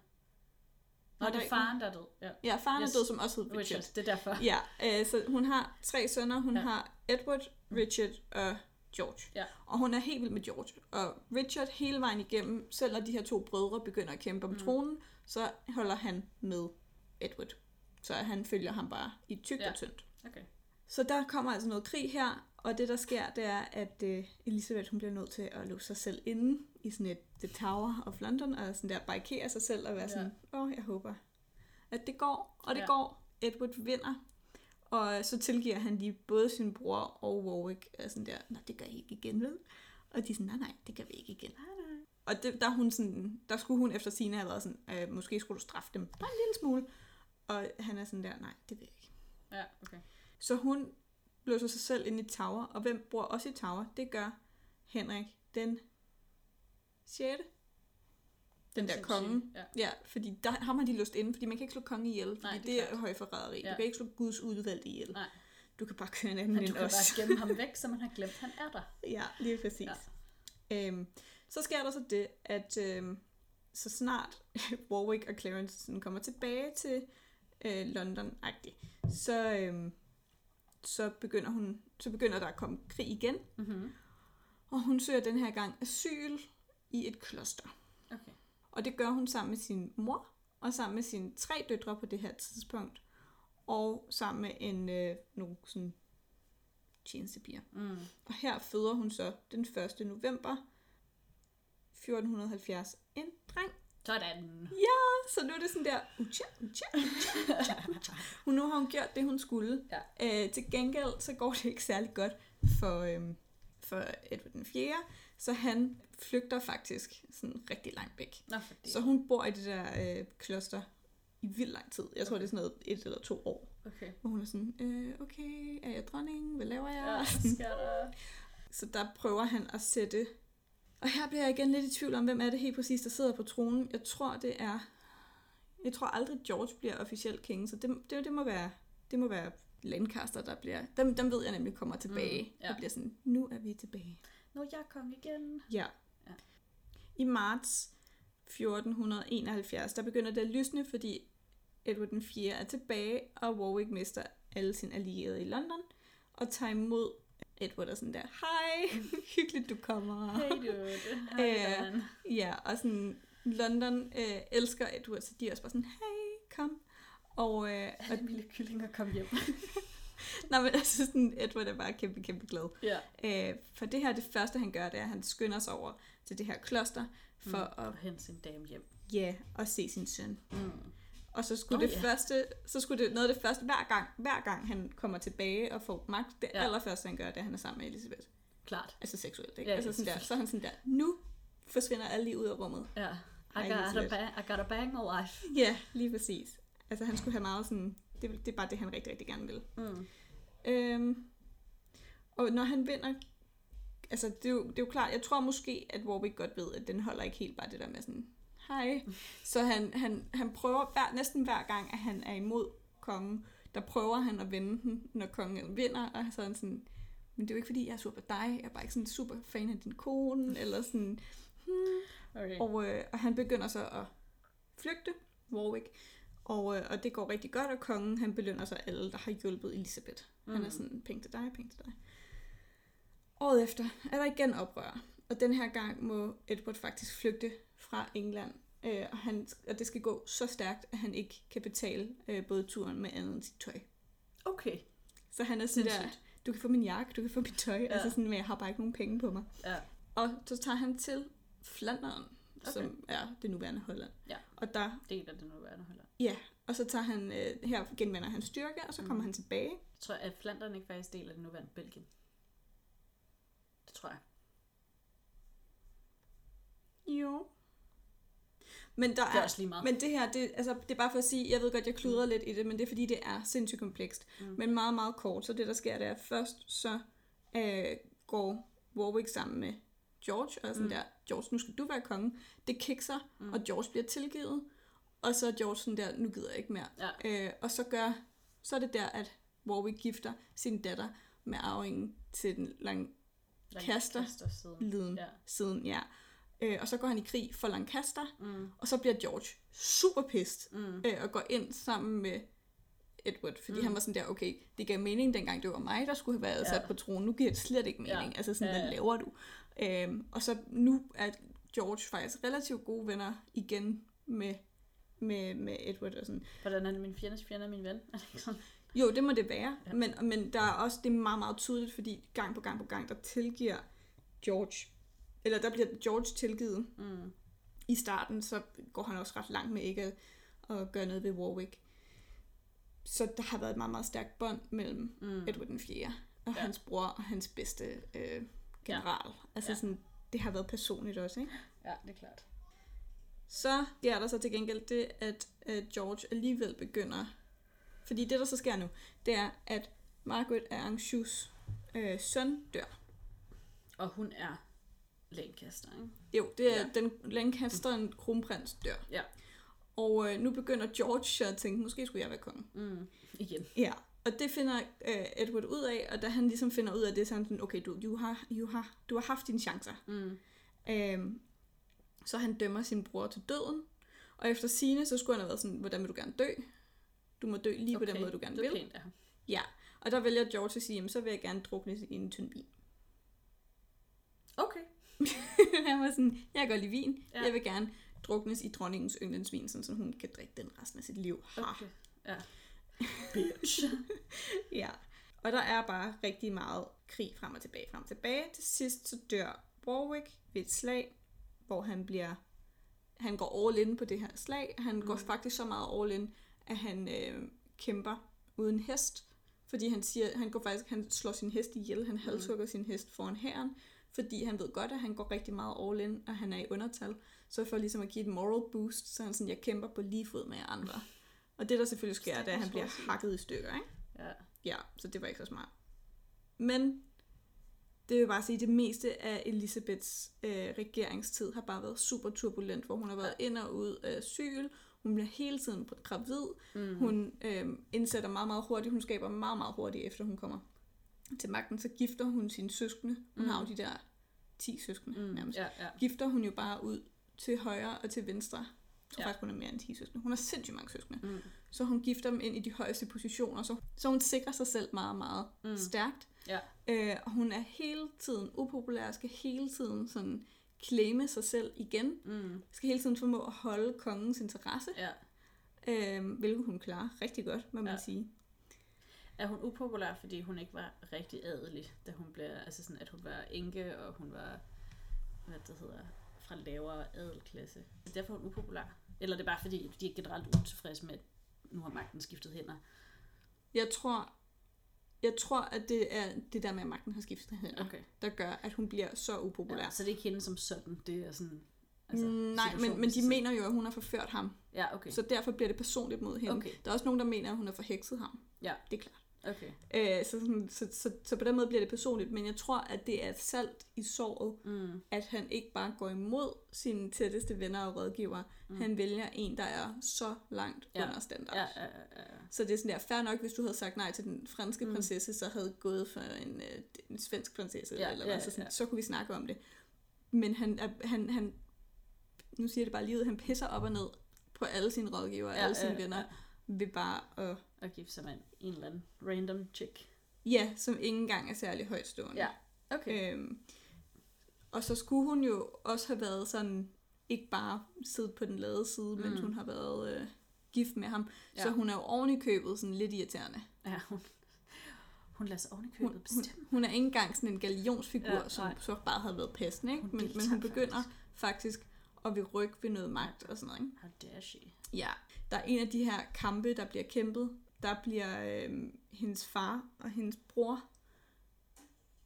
Nå, det er faren, der er død. Ja. Ja, faren Yes. er død, som også hed Richard. Richard, det er derfor. Ja, øh, så hun har tre sønner. Hun Ja. ja. har Edward, Richard og George. Ja. Og hun er helt vild med George. Og Richard hele vejen igennem, selv når de her to brødre begynder at kæmpe om Mm. tronen, så holder han med Edward. Så han følger ham bare i tykt Ja. og tyndt. Okay. Så der kommer altså noget krig her, og det der sker, det er, at øh, Elisabeth hun bliver nødt til at lukke sig selv inde i sådan et The Tower of London, og sådan der barrikere sig selv og være Ja. sådan, åh, jeg håber, at det går, og det ja. går. Edward vinder, og så tilgiver han lige både sin bror og Warwick, og sådan der, nej, det gør I ikke igen, vel? Og de er sådan, nej, nej, det gør vi ikke igen. Nej, nej. Og det, der, er hun sådan, der skulle hun efter sine have været sådan, øh, måske skulle du straffe dem bare en lille smule. Og han er sådan der, nej, det vil jeg ikke. Ja, okay. Så hun låser sig selv ind i Tower, og hvem bor også i Tower? Det gør Henrik den 6. Den der konge. ja. Ja, fordi der ham har de låst inde, fordi man kan ikke slå konge ihjel, fordi Nej, det det, er er højforræderi. Ja. Du kan ikke slå Guds udvalgte ihjel. Nej. Du kan bare køre en anden Men du kan os. bare gemme ham væk, så man har glemt, han er der. [LAUGHS] Ja, lige præcis. Ja. Øhm, så sker der så det, at øhm, så snart [LAUGHS] Warwick og Clarence sådan kommer tilbage til øh, london så, øhm, så, begynder hun, så begynder der at komme krig igen, Mm-hmm. og hun søger den her gang asyl i et kloster. Og det gør hun sammen med sin mor, og sammen med sine tre døtre på det her tidspunkt, og sammen med en, øh, nogle sådan tjenestepiger. Mm. Og her føder hun så den 1. november 1470 en dreng. Sådan. Ja, så nu er det sådan der, ucha, ucha, ucha, ucha, ucha. Hun, nu har hun gjort det, hun skulle. Ja. Øh, til gengæld, så går det ikke særlig godt for, øhm, for Edward den 4. Så han flygter faktisk sådan rigtig langt væk. Nå, fordi. Så hun bor i det der øh, kloster i vildt lang tid. Jeg tror, det er sådan noget et eller to år. Okay. Hvor hun er sådan, øh, okay, er jeg dronning? Hvad laver jeg? Ja, hvad sker der? Så der prøver han at sætte... Og her bliver jeg igen lidt i tvivl om, hvem er det helt præcis, der sidder på tronen. Jeg tror, det er... Jeg tror aldrig, George bliver officiel king, så det, det, det må være... Det må være Lancaster, der bliver... Dem, dem ved jeg nemlig kommer tilbage. Mm, ja. Og bliver sådan, nu er vi tilbage. Nu er jeg kong igen. Ja. Ja. I marts 1471, der begynder det at lysne, fordi Edward den 4. er tilbage, og Warwick mister alle sine allierede i London, og tager imod Edward er sådan der, hej, [LAUGHS] hyggeligt du kommer. Hey dude. Hej, [LAUGHS] Øh. Ja, og sådan, London øh, elsker Edward, så de er også bare sådan, hey, kom. Og, øh, [LAUGHS] og Alle lille kyllinger kom hjem. [LAUGHS] nej, men altså sådan, Edward er bare kæmpe, kæmpe glad. ja. Øh, for det her, det første han gør, det er, at han skynder sig over til det her kloster, for mm. at hente sin dame hjem. Ja, og se sin søn. Mm. Og så skulle Nå, oh, det ja. første, så skulle det noget af det første, hver gang, hver gang han kommer tilbage og får magt, det Ja. allerførste han gør, det er, at han er sammen med Elisabeth. Klart. Altså seksuelt, ikke? Ja, altså sådan der, så er han sådan der, nu forsvinder alle lige ud af rummet. Ja. I got, a bang, I got a bang my wife. Ja, lige præcis. Altså han skulle have meget sådan, det, det er bare det, han rigtig, rigtig gerne vil. Mm. Øhm, og når han vinder, altså det er, jo, det er jo klart, jeg tror måske, at Warwick godt ved, at den holder ikke helt bare det der med sådan, hej. [LAUGHS] Så han, han, han prøver hver, næsten hver gang, at han er imod kongen, der prøver han at vende den, når kongen vinder, og så er han sådan, men det er jo ikke fordi, jeg er sur på dig, jeg er bare ikke sådan super fan af din kone, eller sådan, hmm. Okay. og, øh, og han begynder så at flygte, Warwick. Og, øh, og det går rigtig godt, og kongen han belønner så alle, der har hjulpet Elisabeth. Mm. Han er sådan, penge til dig, penge til dig. Året efter er der igen oprør, og den her gang må Edward faktisk flygte fra England. Øh, og, han, og det skal gå så stærkt, at han ikke kan betale øh, både turen med andet end sit tøj. Okay. Så han er sådan der, du kan få min jakke, du kan få mit tøj, ja. Altså sådan, men jeg har bare ikke nogen penge på mig. Ja. Og så tager han til Flandern, okay. Som er det nuværende Holland. Ja. Og der, Del af det nuværende Holland. ja, og så tager han, øh, her genvinder han styrke, og så kommer Mm. han tilbage. Jeg tror, at Flandern ikke faktisk del af det nuværende Belgien. Det tror jeg. Jo. Men der Det er er, også lige meget. men det her, det, altså, det er bare for at sige, jeg ved godt, jeg kludrer lidt i det, men det er fordi, det er sindssygt komplekst. Mm. Men meget, meget kort. Så det, der sker, det er først, så øh, går Warwick sammen med George, og sådan Mm. der, George, nu skal du være konge. Det kikser, Mm. og George bliver tilgivet. Og så er George sådan der, nu gider jeg ikke mere. Ja. Øh, og så gør, så er det der, at Warwick gifter sin datter med arvingen til den Lancaster. Siden. liden Ja. siden, ja. Øh, og så går han i krig for Lancaster, Mm. og så bliver George super pissed Mm. øh, og går ind sammen med Edward, fordi mm. Han var sådan der, okay, det gav mening dengang, det var mig, der skulle have været Ja. sat på tronen, nu giver det slet ikke mening, Ja. altså sådan, Ja, hvad ja. laver du? Øhm, og så nu er George faktisk relativt gode venner igen med, med, med Edward og sådan. Hvordan er det min fjendes fjende er min ven? [LAUGHS] Jo, det må det være. Ja. men, men der er også, det er meget, meget tydeligt, fordi gang på gang på gang, der tilgiver George, eller der bliver George tilgivet Mm. i starten, så går han også ret langt med ikke at, at gøre noget ved Warwick. Så der har været et meget, meget stærkt bånd mellem Mm. Edward den 4. og Ja. hans bror og hans bedste øh, general. Altså Ja. sådan, det har været personligt også, ikke? Ja, det er klart. Så er der så til gengæld det, at øh, George alligevel begynder... Fordi det, der så sker nu, det er, at Margaret af Anjous øh, søn dør. Og hun er Lancaster, ikke? Jo, det er Ja. den Lancaster, en kronprins, dør. Ja. Og øh, nu begynder George at tænke, måske skulle jeg være konge. Mm. Igen. Ja, og det finder øh, Edward ud af, og da han ligesom finder ud af det, så er han sådan, okay, du, du, har, du, har, du har haft dine chancer. Mm. Øhm, så han dømmer sin bror til døden, og efter sine så skulle han have været sådan, hvordan vil du gerne dø? Du må dø lige okay. på den måde, du gerne det er vil. pænt ham. Ja, og der vælger George at sige, jamen, så vil jeg gerne druknes i en tynd vin. Okay. [LAUGHS] han var sådan, jeg kan godt lide vin, Ja. ja. jeg vil gerne druknes i dronningens yndlingsvin, sådan, så hun kan drikke den resten af sit liv. Ha. Okay. Ja. Bitch. [LAUGHS] Ja, og der er bare rigtig meget krig frem og tilbage, frem og tilbage. Til sidst så dør Warwick ved et slag, hvor han bliver, han går all in på det her slag. Han mm. går faktisk så meget all in, at han øh, kæmper uden hest, fordi han siger, han går faktisk, han slår sin hest ihjel, han halshugger sin hest foran hæren, fordi han ved godt, at han går rigtig meget all in, og han er i undertal. Så for ligesom at give et moral boost, så er han sådan, jeg kæmper på lige fod med andre. Og det der selvfølgelig sker, det er, at han bliver hakket i stykker, ikke? ja. Ja, så det var ikke så smart. Men det vil bare sige, at det meste af Elisabeths øh, regeringstid har bare været super turbulent, hvor hun har været ind og ud af asyl, hun bliver hele tiden gravid, Mm. hun øh, indsætter meget, meget hurtigt, hun skaber meget, meget hurtigt, efter hun kommer til magten, så gifter hun sine søskende. Hun Mm. har jo de der 10 søskende Mm. nærmest. Ja, ja. Gifter hun jo bare ud til højre og til venstre. Jeg tror Ja. faktisk, hun har mere end 10 søskende. Hun har sindssygt mange søskende. Mm. Så hun gifter dem ind i de højeste positioner, så, så hun sikrer sig selv meget, meget Mm. stærkt. Ja. Øh, og hun er hele tiden upopulær, skal hele tiden sådan claime sig selv igen. Mm. Skal hele tiden formå at holde kongens interesse, Ja. øh, hvilket hun klarer rigtig godt, må man Ja. sige. Er hun upopulær, fordi hun ikke var rigtig adelig, da hun blev, altså sådan, at hun var enke, og hun var, hvad det hedder, fra lavere adelklasse. Er det derfor hun upopulær? Eller er det bare fordi, de er generelt utilfredse med, at nu har magten skiftet hænder? Jeg tror, jeg tror, at det er det der med, at magten har skiftet hænder, Okay. der gør, at hun bliver så upopulær. Ja, så det er ikke hende som sådan, det er sådan... Altså, Nej, men, men de mener jo, at hun har forført ham. Ja, okay. Så derfor bliver det personligt mod hende. Okay. Der er også nogen, der mener, at hun har forhekset ham. Ja. Det er klart. Okay. Øh, så, sådan, så, så, så på den måde bliver det personligt, men jeg tror, at det er et salt i såret, Mm. at han ikke bare går imod sine tætteste venner og rådgivere. Mm. Han vælger en, der er så langt Ja. under standard. Ja, ja, ja, ja. Så det er sådan der, fair nok, hvis du havde sagt nej til den franske Mm. prinsesse, så havde gået for en, øh, en svensk prinsesse, Ja, eller ja, hvad, så, sådan, ja. så kunne vi snakke om det. Men han, han, han, nu siger det bare lige ud, han pisser op og ned på alle sine rådgiver og Ja, alle sine ja, venner ja. ved bare at... Og gifte sig med en, eller anden random chick. Ja, som ikke engang er særlig højtstående. Ja, okay. Øhm, og så skulle hun jo også have været sådan, ikke bare siddet på den lade side, mm. mens hun har været øh, gift med ham. Ja. Så hun er jo oven i købet sådan lidt irriterende. Ja, hun, hun lader sig oven i Hun, købet hun, bestemme. hun er ikke engang sådan en galionsfigur, ja, som nej. så bare havde været passende, ikke? Hun Men, men hun begynder faktisk. faktisk. faktisk at vil rykke ved noget magt og sådan noget, ikke? How dare she? Ja, der er en af de her kampe, der bliver kæmpet. Der bliver øh, hendes far og hendes bror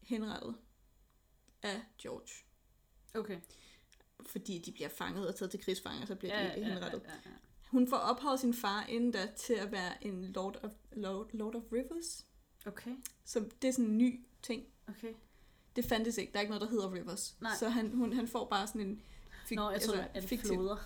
henrettet af George. Okay. Fordi de bliver fanget og taget til krigsfanger, og så bliver Ja, de ja, ja, henrettet. ja, ja. Hun får ophøjet sin far inden da til at være en Lord of, Lord, Lord of Rivers. Okay, Så det er sådan en ny ting. okay. Det fandtes ikke. Der er ikke noget, der hedder Rivers. Nej. Så han, hun, han får bare sådan en... Fik, Nå, jeg tror, altså, at fiktiv- floder.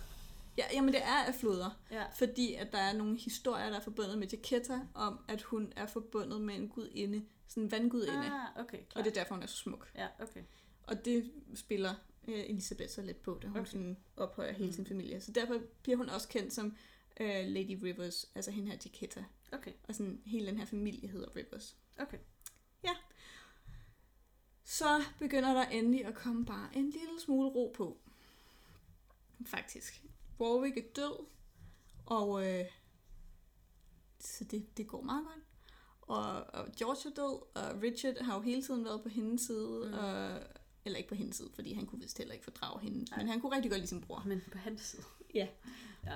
Ja, jamen det er af floder. Ja. Fordi at der er nogle historier, der er forbundet med Jaquetta, om at hun er forbundet med en gudinde. Sådan en vandgudinde. Ah, okay, klar. og det er derfor, hun er så smuk. Ja, okay. Og det spiller øh, Elisabeth så lidt på, da hun Okay. sådan ophøjer hele Mm. sin familie. Så derfor bliver hun også kendt som øh, Lady Rivers, altså hende her Jaquetta. Okay, Og sådan hele den her familie hedder Rivers. okay. Så begynder der endelig at komme bare en lille smule ro på. Faktisk. Warwick er død, og øh, så det, det går meget godt. Og, og George er død, og Richard har jo hele tiden været på hendes side, Mm. og, eller ikke på hendes side, fordi han kunne vist heller ikke fordrage hende, Nej. Men han kunne rigtig godt lide sin bror. Men på hans side. Ja.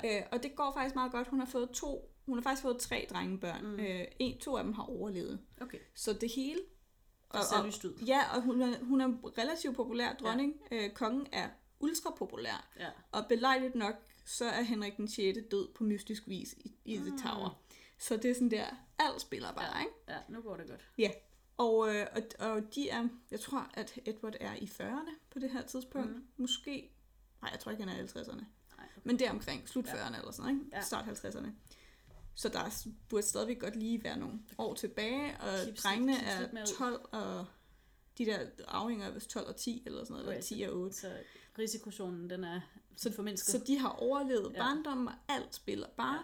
Ja. Øh, og det går faktisk meget godt. Hun har fået to, hun har faktisk fået tre drengebørn. Mm. Øh, en, to af dem har overlevet. Okay, Så det hele det ser lyst ud. Ja, og hun er, hun er relativt populær dronning. Ja. Øh, kongen er ultra populær. Ja. Og belejligt nok, så er Henrik den 6. død på mystisk vis i, i The Mm. Tower. Så det er sådan der, alt spiller bare, Ja. ikke? Ja, nu går det godt. Og, øh, og, og de er, jeg tror, at Edward er i 40'erne på det her tidspunkt. Mm. Måske, nej, jeg tror ikke, han er i 50'erne. Nej, okay. Men omkring slut Ja. 40'erne eller sådan, ikke? Ja. Start 50'erne. Så der er- burde stadigvæk godt lige være nogle år tilbage, og Kips- drengene er ud. 12, og de der arvinger er vist 12 og 10, eller sådan noget, eller Okay, 10 og 8. Så risikozonen, den er Så- formindsket. Så de har overlevet Ja. barndommen, og alt spiller bare.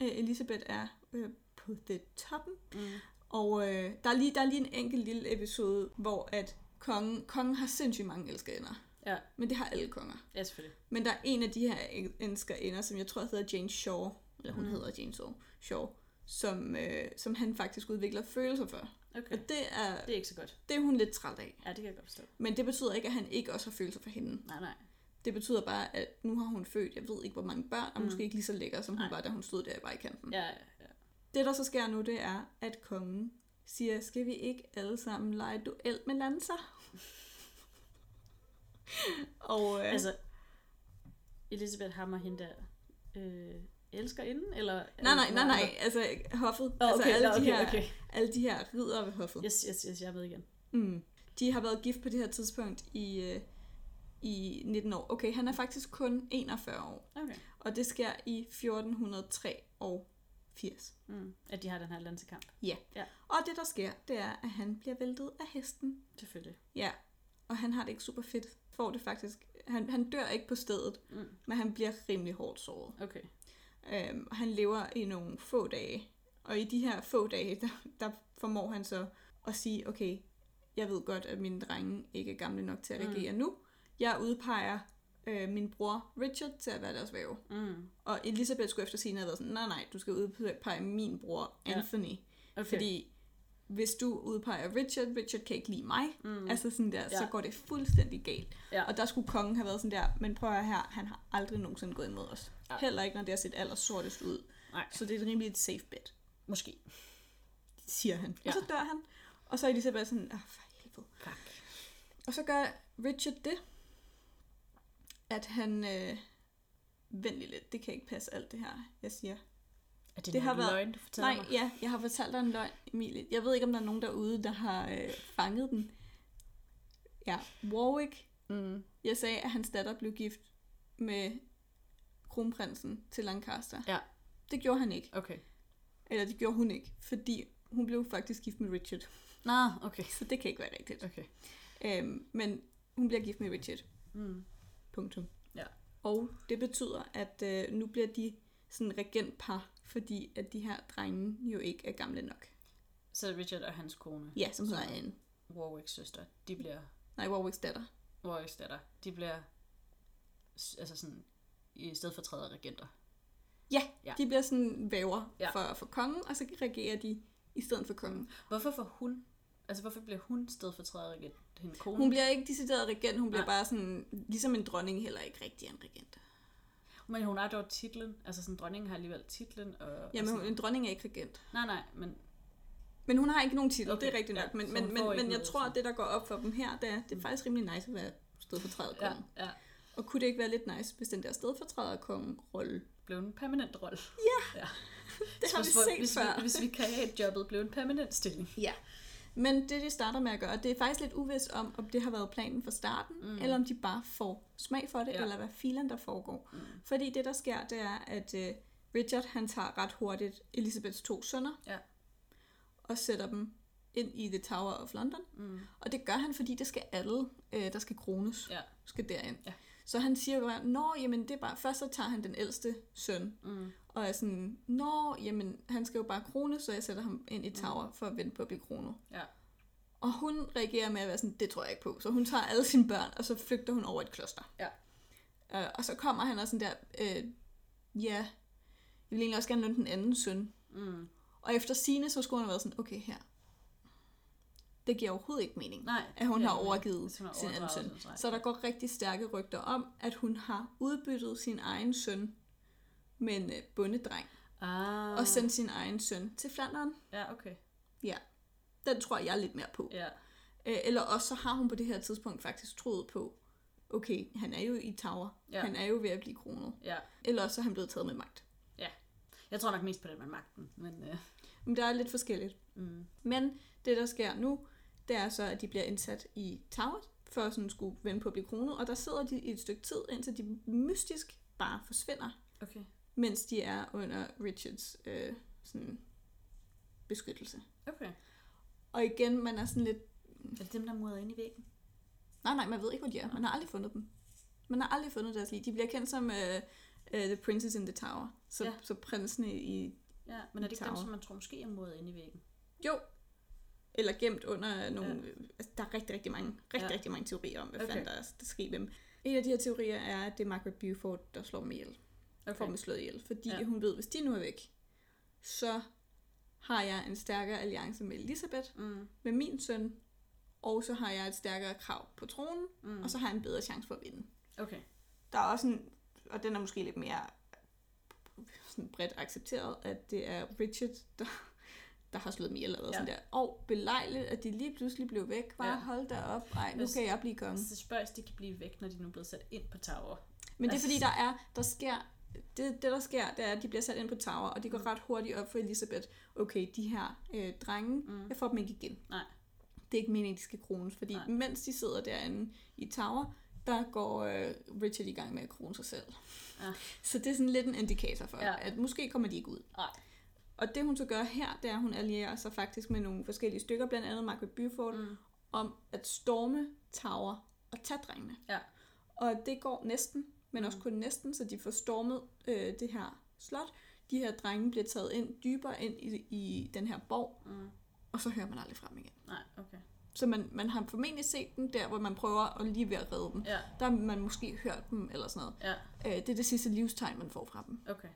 Ja. Elisabeth er øh, på the toppen, Mm. og øh, der, er lige, der er lige en enkelt lille episode, hvor at kongen, kongen har sindssygt mange elskerinder. Ja. Men det har alle konger. Ja, selvfølgelig. Men der er en af de her elskerinder, som jeg tror hedder Jane Shaw, eller hun mm. hedder Jane Shaw, Shaw som, øh, som han faktisk udvikler følelser for. Okay. Og det er, Det er ikke så godt. det er hun lidt træt af. Ja, det kan jeg godt forstå. Men det betyder ikke, at han ikke også har følelser for hende. Nej, nej. Det betyder bare, at nu har hun født, jeg ved ikke hvor mange børn, og Mm. måske ikke lige så lækker, som hun Nej. var, da hun stod der i vejkanten. Ja, ja, ja. Det, der så sker nu, det er, at kongen siger, skal vi ikke alle sammen lege duel med lanser? [LAUGHS] og øh, Altså, Elisabeth Hammer, hende der, øh, elsker inden, eller? nej, nej, nej, nej, altså hoffet, Oh, altså okay, alle, nå, de okay, her, okay. alle de her ridder ved hoffet. Yes, yes, yes, jeg med igen. Mm. De har været gift på det her tidspunkt i, øh, i 19 år. Okay, han er faktisk kun 41 år, Okay. og det sker i 1403 og 80. Mm. At de har den her lansekamp. Og det, der sker, det er, at han bliver væltet af hesten. Selvfølgelig. Ja, og han har det ikke super fedt. Får det faktisk. Han, han dør ikke på stedet, Mm. men han bliver rimelig hårdt såret. Okay. Øhm, og han lever i nogle få dage. Og i de her få dage, der, der formår han så at sige, okay, jeg ved godt, at mine drenge ikke er gamle nok til at regere mm. nu. Jeg udpeger øh, min bror Richard til at være deres væve. Mm. Og Elisabeth skulle efter sin have været sådan, nej nej, du skal udpege min bror Ja. Anthony. Okay. Fordi hvis du udpeger Richard, Richard kan ikke lide mig. mm. Altså sådan der, ja. så Ja. går det fuldstændig galt. Ja. Og der skulle kongen have været sådan der, men prøv at her, han har aldrig nogensinde gået imod os. Nej. Heller ikke, når det har set aller sortest ud. Nej. Så det er et rimelig et safe bet, Måske. siger han. Ja. Og så dør han. Og så er Elisabeth sådan, ah, for helvede. Fuck. Og så gør Richard det, at han... Øh, vent lige lidt, det kan ikke passe alt det her, jeg siger. Er det, Det har været- løgn, du fortæller Nej, mig? ja, jeg har fortalt dig en løgn, Emilie. Jeg ved ikke, om der er nogen derude, der har øh, fanget den. Ja, Warwick. Mm. Jeg sagde, at hans datter blev gift med kronprinsen til Lancaster. Ja. Det gjorde han ikke. Okay. Eller det gjorde hun ikke, fordi hun blev faktisk gift med Richard. Nå, okay. Så det kan ikke være rigtigt. Okay. Øhm, men hun bliver gift med Richard. Mm. Punktum. Ja. Og det betyder, at øh, nu bliver de sådan regentpar, fordi at de her drenge jo ikke er gamle nok. Så Richard og hans kone, Ja, som hedder Anne. Warwicks søster, de bliver, Nej, Warwicks datter. Warwicks datter, de bliver altså sådan, i stedet for træde regenter. Ja, Ja. de bliver sådan væver ja. for, for kongen, og så regerer de i stedet for kongen. Hvorfor får hun, altså hvorfor bliver hun stedfortræder regent? Hende kone? Hun bliver ikke decideret regent, hun bliver Nej. bare sådan, ligesom en dronning heller ikke rigtig en regent. Men hun har dog titlen, altså sådan dronningen har alligevel titlen. Og, Jamen, og hun, en dronning er ikke regent. Nej, nej, men Men hun har ikke nogen titel, Okay, det er rigtigt ja, nok. Men, så men, men, ikke men jeg tror, at det, der går op for dem her, det er, det er faktisk rimelig nice at være stedfortræder ja, ja, Og kunne det ikke være lidt nice, hvis den der stedfortræder kongen rolle blev en permanent rolle. Ja. ja. [LAUGHS] Det har vi Hvis- set hvis, før. Vi, hvis vi kan have jobbet, blev en permanent stilling. Ja. Men det, de starter med at gøre, det er faktisk lidt uvist om, om det har været planen fra starten, Mm. eller om de bare får smag for det, Ja. eller hvad filen der foregår. Mm. Fordi det, der sker, det er, at uh, Richard, han tager ret hurtigt Elisabeths to sønner, Ja. og sætter dem ind i The Tower of London. Mm. Og det gør han, fordi det skal alle, øh, der skal krones, Ja. skal derind. Ja. Så han siger jo bare, nå, jamen det er bare, først så tager han den ældste søn, Mm. Og er sådan, nå, jamen han skal jo bare krone, så jeg sætter ham ind i Tower for at vente på at blive kronet. Ja. Og hun reagerer med at være sådan, det tror jeg ikke på. Så hun tager alle sine børn, og så flygter hun over et kloster. Ja. Øh, og så kommer han og sådan der, øh, ja, jeg vil egentlig også gerne lønne den anden søn. Mm. Og efter sine så skulle han have været sådan, okay her, det giver overhovedet ikke mening, Nej. at hun har overgivet hun har sin anden søn. Så der går rigtig stærke rygter om, at hun har udbyttet sin egen søn med en øh, bondedreng, Ah. og sendt sin egen søn til Flandern. Ja, okay. Den tror jeg lidt mere på. Ja. Øh, Eller også så har hun på det her tidspunkt faktisk troet på, okay, han er jo i Tower. Ja. Ja. Han er jo ved at blive kronet. ja. Eller også så er han blevet taget med magt. Jeg tror nok mest på den med magten, men... Øh, Men der er lidt forskelligt. mm. Men det, der sker nu, det er så, at de bliver indsat i Tower, for at sådan skulle vende på at blive kronet. Og der sidder de i et stykke tid, indtil de mystisk bare forsvinder, Okay. Mens de er under Richards øh, sådan, beskyttelse. Okay. Og igen, man er sådan lidt Er det dem, der mudder ind i væggen? Nej, nej, man ved ikke, hvor de er. Man har aldrig fundet dem. Man har aldrig fundet deres lig. De bliver kendt som uh, uh, The Princess in the Tower. Så, Ja. så prinsene i... Ja, men er det ikke dem, Tower. som man tror måske er mudret ind i væggen? Jo. Eller gemt under nogle... Ja. Altså, der er rigtig, rigtig mange, rigtig, Ja. rigtig mange teorier om, hvad Okay. fanden der, er- der sker med dem. En af de her teorier er, at det er Margaret Beaufort, der slår dem ihjel. Okay. Får Okay. dem slået ihjel. Fordi Ja. hun ved, hvis de nu er væk, så har jeg en stærkere alliance med Elisabeth, Mm. med min søn, og så har jeg et stærkere krav på tronen, Mm. og så har jeg en bedre chance for at vinde. Okay. Der er også en, og den er måske lidt mere sådan bredt accepteret, at det er Richard, der, der har slået mig ihjel, eller Ja. sådan der. Og belejligt, at de lige pludselig blev væk. Bare Ja. hold da op. Ej, nu kan jeg blive konge. Så spørgsmålet, de kan blive væk, når de nu er blevet sat ind på tower. Men det er altså- fordi, der er, der sker, det, det der sker, det er, at de bliver sat ind på tower, og de går Mm. ret hurtigt op for Elisabeth. Okay, de her øh, drenge, Mm. jeg får dem ikke igen. Nej. Det er ikke meningen, de skal krones, fordi Nej. Mens de sidder derinde i tower, der går øh, Richard i gang med at krone sig selv. Ja. Så det er sådan lidt en indikator for, Ja. at måske kommer de ikke ud. Nej. Og det hun så gør her, det er, at hun allierer sig faktisk med nogle forskellige stykker, blandt andet Margaret mm. Mm. om at storme Tower og tage drengene. Ja. Og det går næsten, men også kun næsten, så de får stormet øh, det her slot. De her drenge bliver taget ind dybere ind i, i den her borg, Mm. og så hører man aldrig frem igen. Nej, okay. Så man, man har formentlig set dem der, hvor man prøver at lige ved at redde dem. Ja, Der har man måske hørt dem, eller sådan noget. ja, Øh, det er det sidste livstegn, man får fra dem. okay.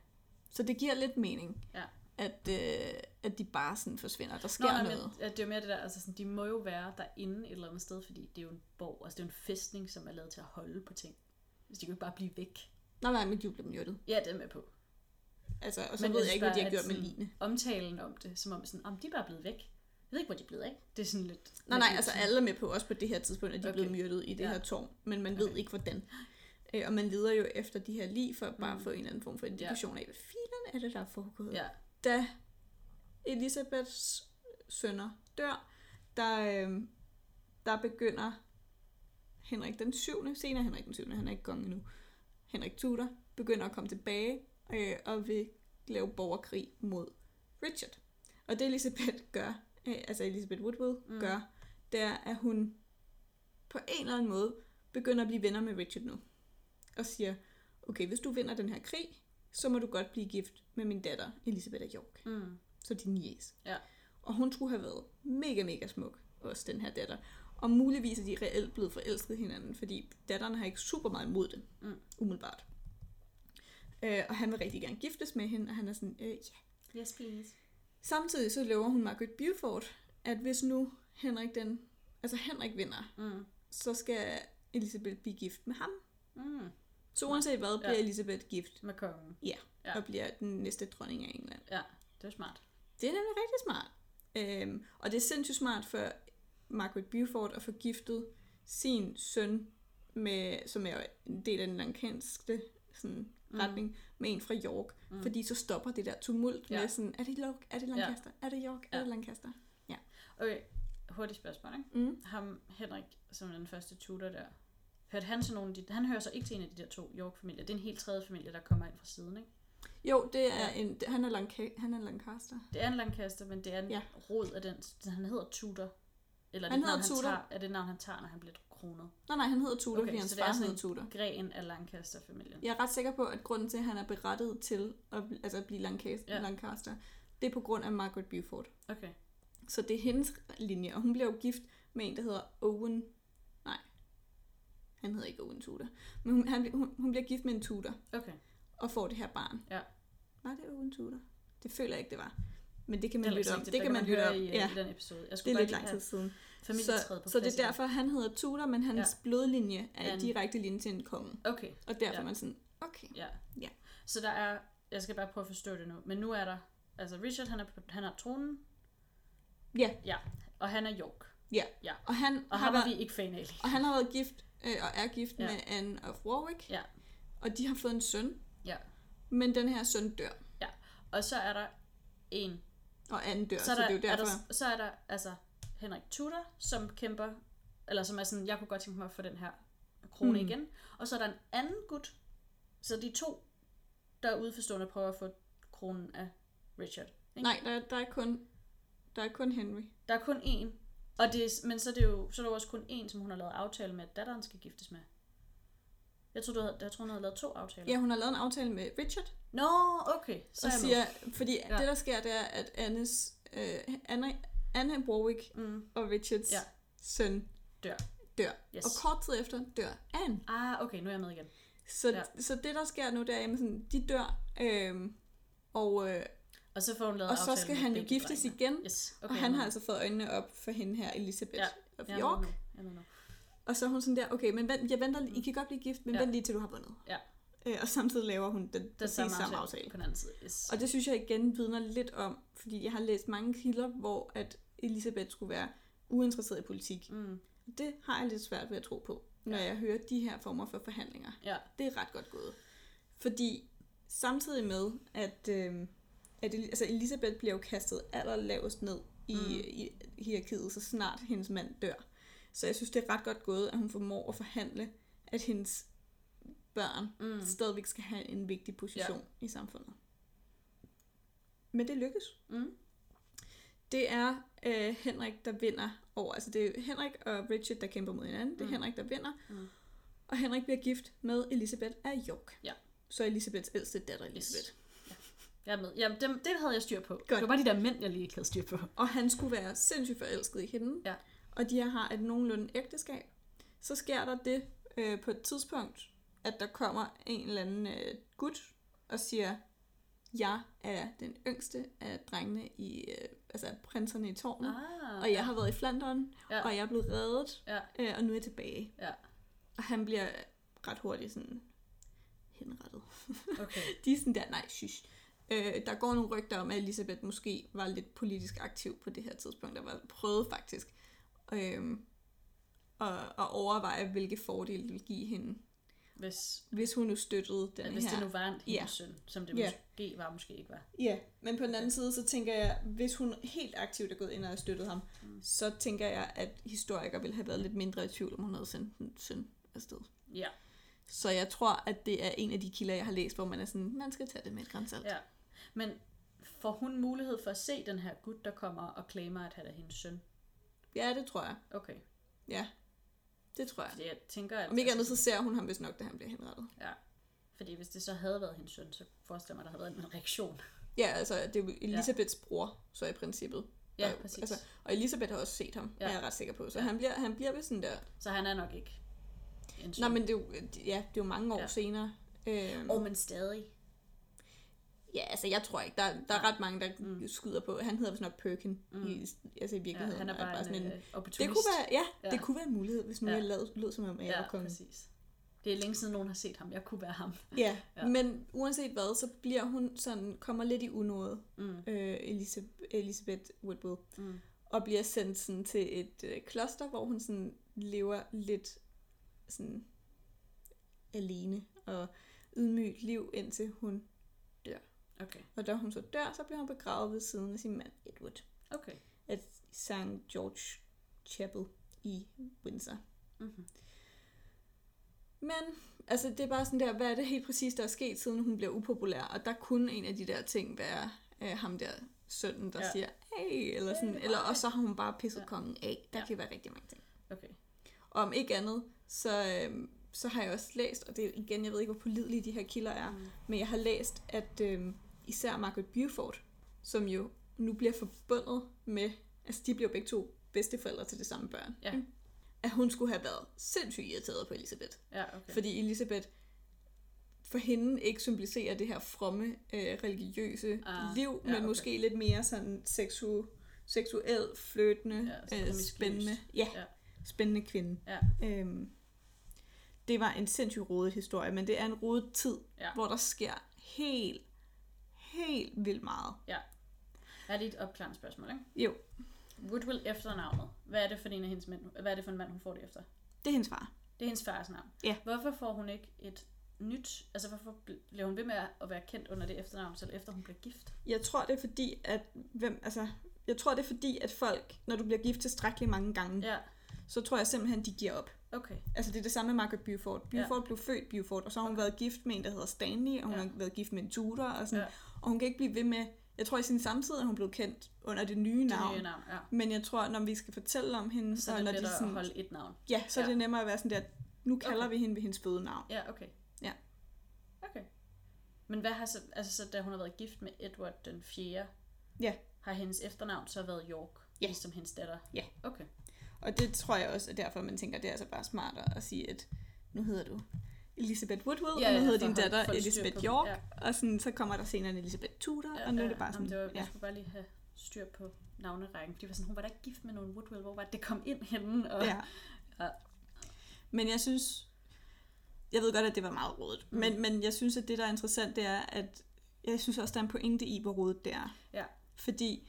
Så det giver lidt mening, Ja. at, øh, at de bare sådan forsvinder. Der sker Nå, nej, noget. men det er jo mere det der, altså sådan, de må jo være derinde et eller andet sted, fordi det er jo en borg, altså det er jo en fæstning, som er lavet til at holde på ting. Hvis de kan jo ikke bare blive væk. Nej, nej, men de blev myrdet. Ja, det er med på. Altså, og så Men ved jeg ikke, hvad de har er gjort med line. Omtalen om det, som om sådan, om de er bare blevet væk. Jeg ved ikke, hvor de er blevet af. Det er sådan lidt... Nej, nej, altså alle er med på, også på det her tidspunkt, at de er Okay. blevet myrdet i det Ja. her tårn. Men man ved Okay. ikke, hvordan. Øh, og man leder jo efter de her lige for at bare Mm. få en eller anden form for indikation af, hvad filen er det, der er foregået. Ja, Da Elisabeths sønner dør, der, øh, der begynder Henrik den 7., senere Henrik den 7., han er ikke konge endnu, Henrik Tudor, begynder at komme tilbage øh, og vil lave borgerkrig mod Richard. Og det Elisabeth gør, øh, altså Elisabeth Woodville Mm. gør, det er, at hun på en eller anden måde begynder at blive venner med Richard nu. Og siger, okay, hvis du vinder den her krig, så må du godt blive gift med min datter, Elisabeth af York. Mm. Så din niece. Ja. Og hun skulle have været mega, mega smuk, også den her datter. Og muligvis er de reelt blevet forelsket hinanden, fordi datteren har ikke super meget imod det, Mm. umiddelbart. Øh, og han vil rigtig gerne giftes med hende, og han er sådan, øh, ja. Yes, please. Samtidig så lover hun Margaret Beaufort, at hvis nu Henrik den, altså Henrik vinder, Mm. så skal Elisabeth blive gift med ham. Mm. Så uanset hvad, bliver Ja. Elisabeth gift Med kongen. Ja. Ja. og bliver den næste dronning af England. Ja, det er smart. Det er nemlig rigtig smart. Øhm, og det er sindssygt smart for Margaret Beaufort at få giftet sin søn, med, som er en del af den lankanske sådan, Mm. retning, med en fra York. Mm. Fordi så stopper det der tumult Ja. med sådan, er det York, er det Lancaster, er det York, er Ja. det Lancaster? Okay, hurtigt spørgsmål, ikke? Mm. Ham, Henrik, som den første tutor der, hørte han til nogen de, han hører så ikke til en af de der to York-familier. Det er en helt tredje familie, der kommer ind fra siden, ikke? Jo, det er Ja. en, det, han, er Lanca- han er Lancaster. Det er en Lancaster, men det er en ja. Ja. rod af den, han hedder Tudor. Eller er Han det, et navn, hedder Tudor. Han tager, er det et navn, han tager, når han bliver kronet? Nej, nej, han hedder Tudor, Okay, fordi hans far hedder Tudor. Gren af Lancaster-familien. Jeg er ret sikker på, at grunden til, at han er berettiget til at, altså at blive Lancaster, ja. Lancaster, det er på grund af Margaret Beaufort. Okay. Så det er hendes linje, og hun bliver jo gift med en, der hedder Owen. Nej, han hedder ikke Owen Tudor. Men hun, han, hun, hun bliver gift med en Tudor Okay. og får det her barn. Ja. Var det Owen Tudor? Det føler jeg ikke, det var. Men det kan man Det er lytte om. Det Der kan man lytte høre om. i, Ja, i den episode. Jeg det er lidt lang tid siden. på Så, så det er derfor, han hedder Tudor, men hans Ja. ja. blodlinje er En- i direkte linje til en konge. Okay, Og derfor Ja. er man sådan, okay. ja. Ja. Så der er, jeg skal bare prøve at forstå det nu, men nu er der, altså Richard, han er, han har tronen, Ja, ja, og han er York. og han, Og har er været, vi ikke fan af. og han har været gift, øh, og er gift Ja. ja. med Anne of Warwick. Ja. Og de har fået en søn. Ja. Men den her søn dør. Og så er der en, Og Anne dør, så så, er så der, det er jo er derfor. der, så er der altså Henrik Tudor, som kæmper, eller som er sådan, jeg kunne godt tænke mig at få den her krone Mm. igen. Og så er der en anden gut, så de to, der er udforstående, prøver at få kronen af Richard. Ikke? Nej, der, der, er kun, der er kun Henry. Der er kun én. Og det er, men så er, det jo, så er der også kun én, som hun har lavet aftale med, at datteren skal giftes med. Jeg tror, du havde, jeg tror, hun havde lavet to aftaler. Ja, hun har lavet en aftale med Richard. Nå, okay. Så og er jeg siger, fordi Ja. det der sker, det er, at Annes, øh, Anne, Anne Warwick. Mm. og Richards Ja. søn Dør. dør. Yes. Og kort tid efter dør Anne. Ah, okay, nu er jeg med igen. Så, Ja. så det, der sker nu, det er, jamen sådan, de dør, øh, og, øh, Og så får hun lavet og så skal han jo giftes igen. Yes, Okay, og han har altså fået øjnene op for hende her, Elizabeth Ja, of York. Jeg. Og så er hun sådan der, okay, men vent, jeg venter, I kan godt blive gift, men Ja. vent lige til du har vundet. Ja. Øh, og samtidig laver hun den, Den præcis samme samme aftale, aftale. på den anden side. Yes. Og det synes jeg igen vidner lidt om, fordi jeg har læst mange kilder, hvor at Elisabeth skulle være uinteresseret i politik. Mm. Det har jeg lidt svært ved at tro på, når Ja. jeg hører de her former for forhandlinger. Ja. Det er ret godt gået. Fordi samtidig med, at, øh, at altså Elisabeth bliver jo kastet allerlavest ned i, Mm. mm. i hierarkiet, så snart hendes mand dør. Så jeg synes, det er ret godt gået, at hun formår at forhandle, at hendes børn Mm. stadigvæk skal have en vigtig position ja. i samfundet. Men det lykkes. Mm. Det er øh, Henrik, der vinder over. Altså det er Henrik og Richard, der kæmper mod hinanden. Det er Mm. Henrik, der vinder. Mm. Og Henrik bliver gift med Elisabeth af York. Ja. Så Elisabeths ældste datter Elisabeth. Jeg er med. Jamen, dem, det havde jeg styr på. Godt. Det var bare de der mænd, jeg lige ikke havde styr på. Og han skulle være sindssygt forelsket i hende. Ja. Og de har et nogenlunde ægteskab. Så sker der det øh, på et tidspunkt, at der kommer en eller anden øh, gut og siger, jeg er den yngste af drengene i, øh, altså prinserne i tårnet. Ah, Og jeg har været i Flandern, Ja. ja. og jeg er blevet reddet, Ja. øh, og nu er jeg tilbage. Ja. Og han bliver ret hurtigt sådan henrettet. Okay. [LAUGHS] De er sådan der, nej, shush. Øh, der går nogle rygter om, at Elisabeth måske var lidt politisk aktiv på det her tidspunkt. Der var prøvet faktisk øh, at, at overveje, hvilke fordele det ville give hende, Hvis, hvis hun nu støttede den ja, hvis her. det nu var en Ja. søn, som det Ja. måske var, måske ikke var. Ja, men på den anden side, så tænker jeg, hvis hun helt aktivt er gået ind og har støttet ham, Mm. mm. så tænker jeg, at historikere ville have været lidt mindre i tvivl, om hun havde sendt en søn afsted. Ja. Så jeg tror, at det er en af de kilder, jeg har læst, hvor man er sådan, man skal tage det med et grænsalt. ja. Men får hun mulighed for at se den her gut, der kommer og claimer, at han er hendes søn? Ja, det tror jeg. Okay. Ja, det tror jeg. Fordi jeg tænker, at... Om ikke andet, så ser hun ham vist nok, da han bliver henrettet. Ja. Fordi hvis det så havde været hendes søn, så forestiller jeg mig, at der havde været en reaktion. Ja, altså, det er jo Elisabeths ja. bror, så i princippet. Ja, og, præcis. Altså, og Elisabeth har også set ham, ja. Er jeg ret sikker på. Så Ja. han, bliver, han bliver ved sådan der... Så han er nok ikke en søn. Nå, men det er jo, ja, det er jo mange år ja. senere. Øhm, Og men stadig. Ja, altså jeg tror ikke, der, der er ret mange, der Mm. skyder på. Han hedder vist nok Perkin, Mm. i, altså i Ja, virkeligheden. han er og bare, sådan en en, øh, opportunist. det kunne være, ja, Ja. ja, det kunne være en mulighed, hvis nu Ja. ja. jeg lød, lød som om, at jeg Ja, var kongen. præcis. Det er længe siden, nogen har set ham. Jeg kunne være ham. Ja. [LAUGHS] Ja. ja, men uanset hvad, så bliver hun sådan, kommer lidt i unåde, Mm. øh, Elisabeth, Elisabeth Woodwell, Mm. og bliver sendt sådan til et øh, kloster, hvor hun sådan lever lidt sådan alene og ydmygt liv, indtil hun. Okay. Og da hun så dør, så bliver hun begravet ved siden af sin mand Edward. Okay. at St. George Chapel i Windsor. Mm-hmm. Men altså, det er bare sådan der, hvad er det helt præcis, der er sket, siden hun bliver upopulær? Og der kunne en af de der ting være øh, ham der sønnen, der Ja. siger, hey, eller sådan, Hey, eller, hej. og så har hun bare pisset Ja. kongen af. Der Ja. kan være rigtig mange ting. Okay. Og om ikke andet, så, øh, så har jeg også læst, og det er igen, jeg ved ikke, hvor pålidelige de her kilder er, Mm. men jeg har læst, at øh, især Margaret Beaufort, som jo nu bliver forbundet med, altså de bliver begge to bedsteforældre til det samme børn, Ja. at hun skulle have været sindssygt irriteret på Elisabeth. Ja, okay. Fordi Elisabeth for hende ikke symboliserer det her fromme, øh, religiøse Ah, liv, ja, men okay. måske lidt mere sådan seksu, seksuelt fløtende, Ja, øh, spændende, Ja. ja. spændende kvinde. Ja. Øhm, det var en sindssygt rodet historie, men det er en rodet tid, Ja. hvor der sker helt, helt vildt meget. Jeg har lige et opklarende spørgsmål, ikke? Jo, Woodwill efternavnet. Hvad er det for en af hendes mænd? Hvad er det for en mand, hun får det efter? det er hendes far. Det er hendes fars navn. Ja. Hvorfor får hun ikke et nyt... Altså, hvorfor bl- bliver hun ved med at være kendt under det efternavn, selv efter hun bliver gift? Jeg tror, det er fordi, at hvem, altså, jeg tror, det er fordi, at folk, når du bliver gift tilstrækkeligt mange gange, ja. Ja, så tror jeg simpelthen, de giver op. okay. Altså det er det samme med Margaret Beaufort. Beaufort ja. blev født Beaufort, og så har hun været gift med en, der hedder Stanley, og hun Ja. ja. har været gift med en tutor, og, sådan, Ja. Og hun kan ikke blive ved med, jeg tror i sin samtid er hun blevet kendt under det nye Det navn. nye navn, ja. Men jeg tror, når vi skal fortælle om hende, Så og det bliver de sådan, at holde et navn. ja, så er Ja. det nemmere at være sådan der, nu kalder Okay. vi hende ved hendes fødenavn. Ja, okay. Ja. Okay. Men hvad har så... Altså, så da hun har været gift med Edward den 4., Ja. har hendes efternavn så været York, Ja. ligesom hendes datter? Ja. Okay. Og det tror jeg også er derfor, man tænker, det er altså bare smartere at sige, at nu hedder du Elisabeth Woodwell, Ja, og nu ja, hedder for din datter styr Elisabeth York, ja. og sådan, så kommer der senere en Elisabeth Tudor, og nu er det bare sådan, det var, jeg ja. skulle bare lige have styr på navnerækken. Fordi det var sådan, hun var da ikke gift med nogen Woodwell. Hvor var det, det kom ind henne? Og, Ja. Ja. Men jeg synes, jeg ved godt, at det var meget rodet, Mm. mm. men, men jeg synes, at det, der er interessant, det er, at jeg synes også, der er en pointe i, hvor rodet det er. Ja. Fordi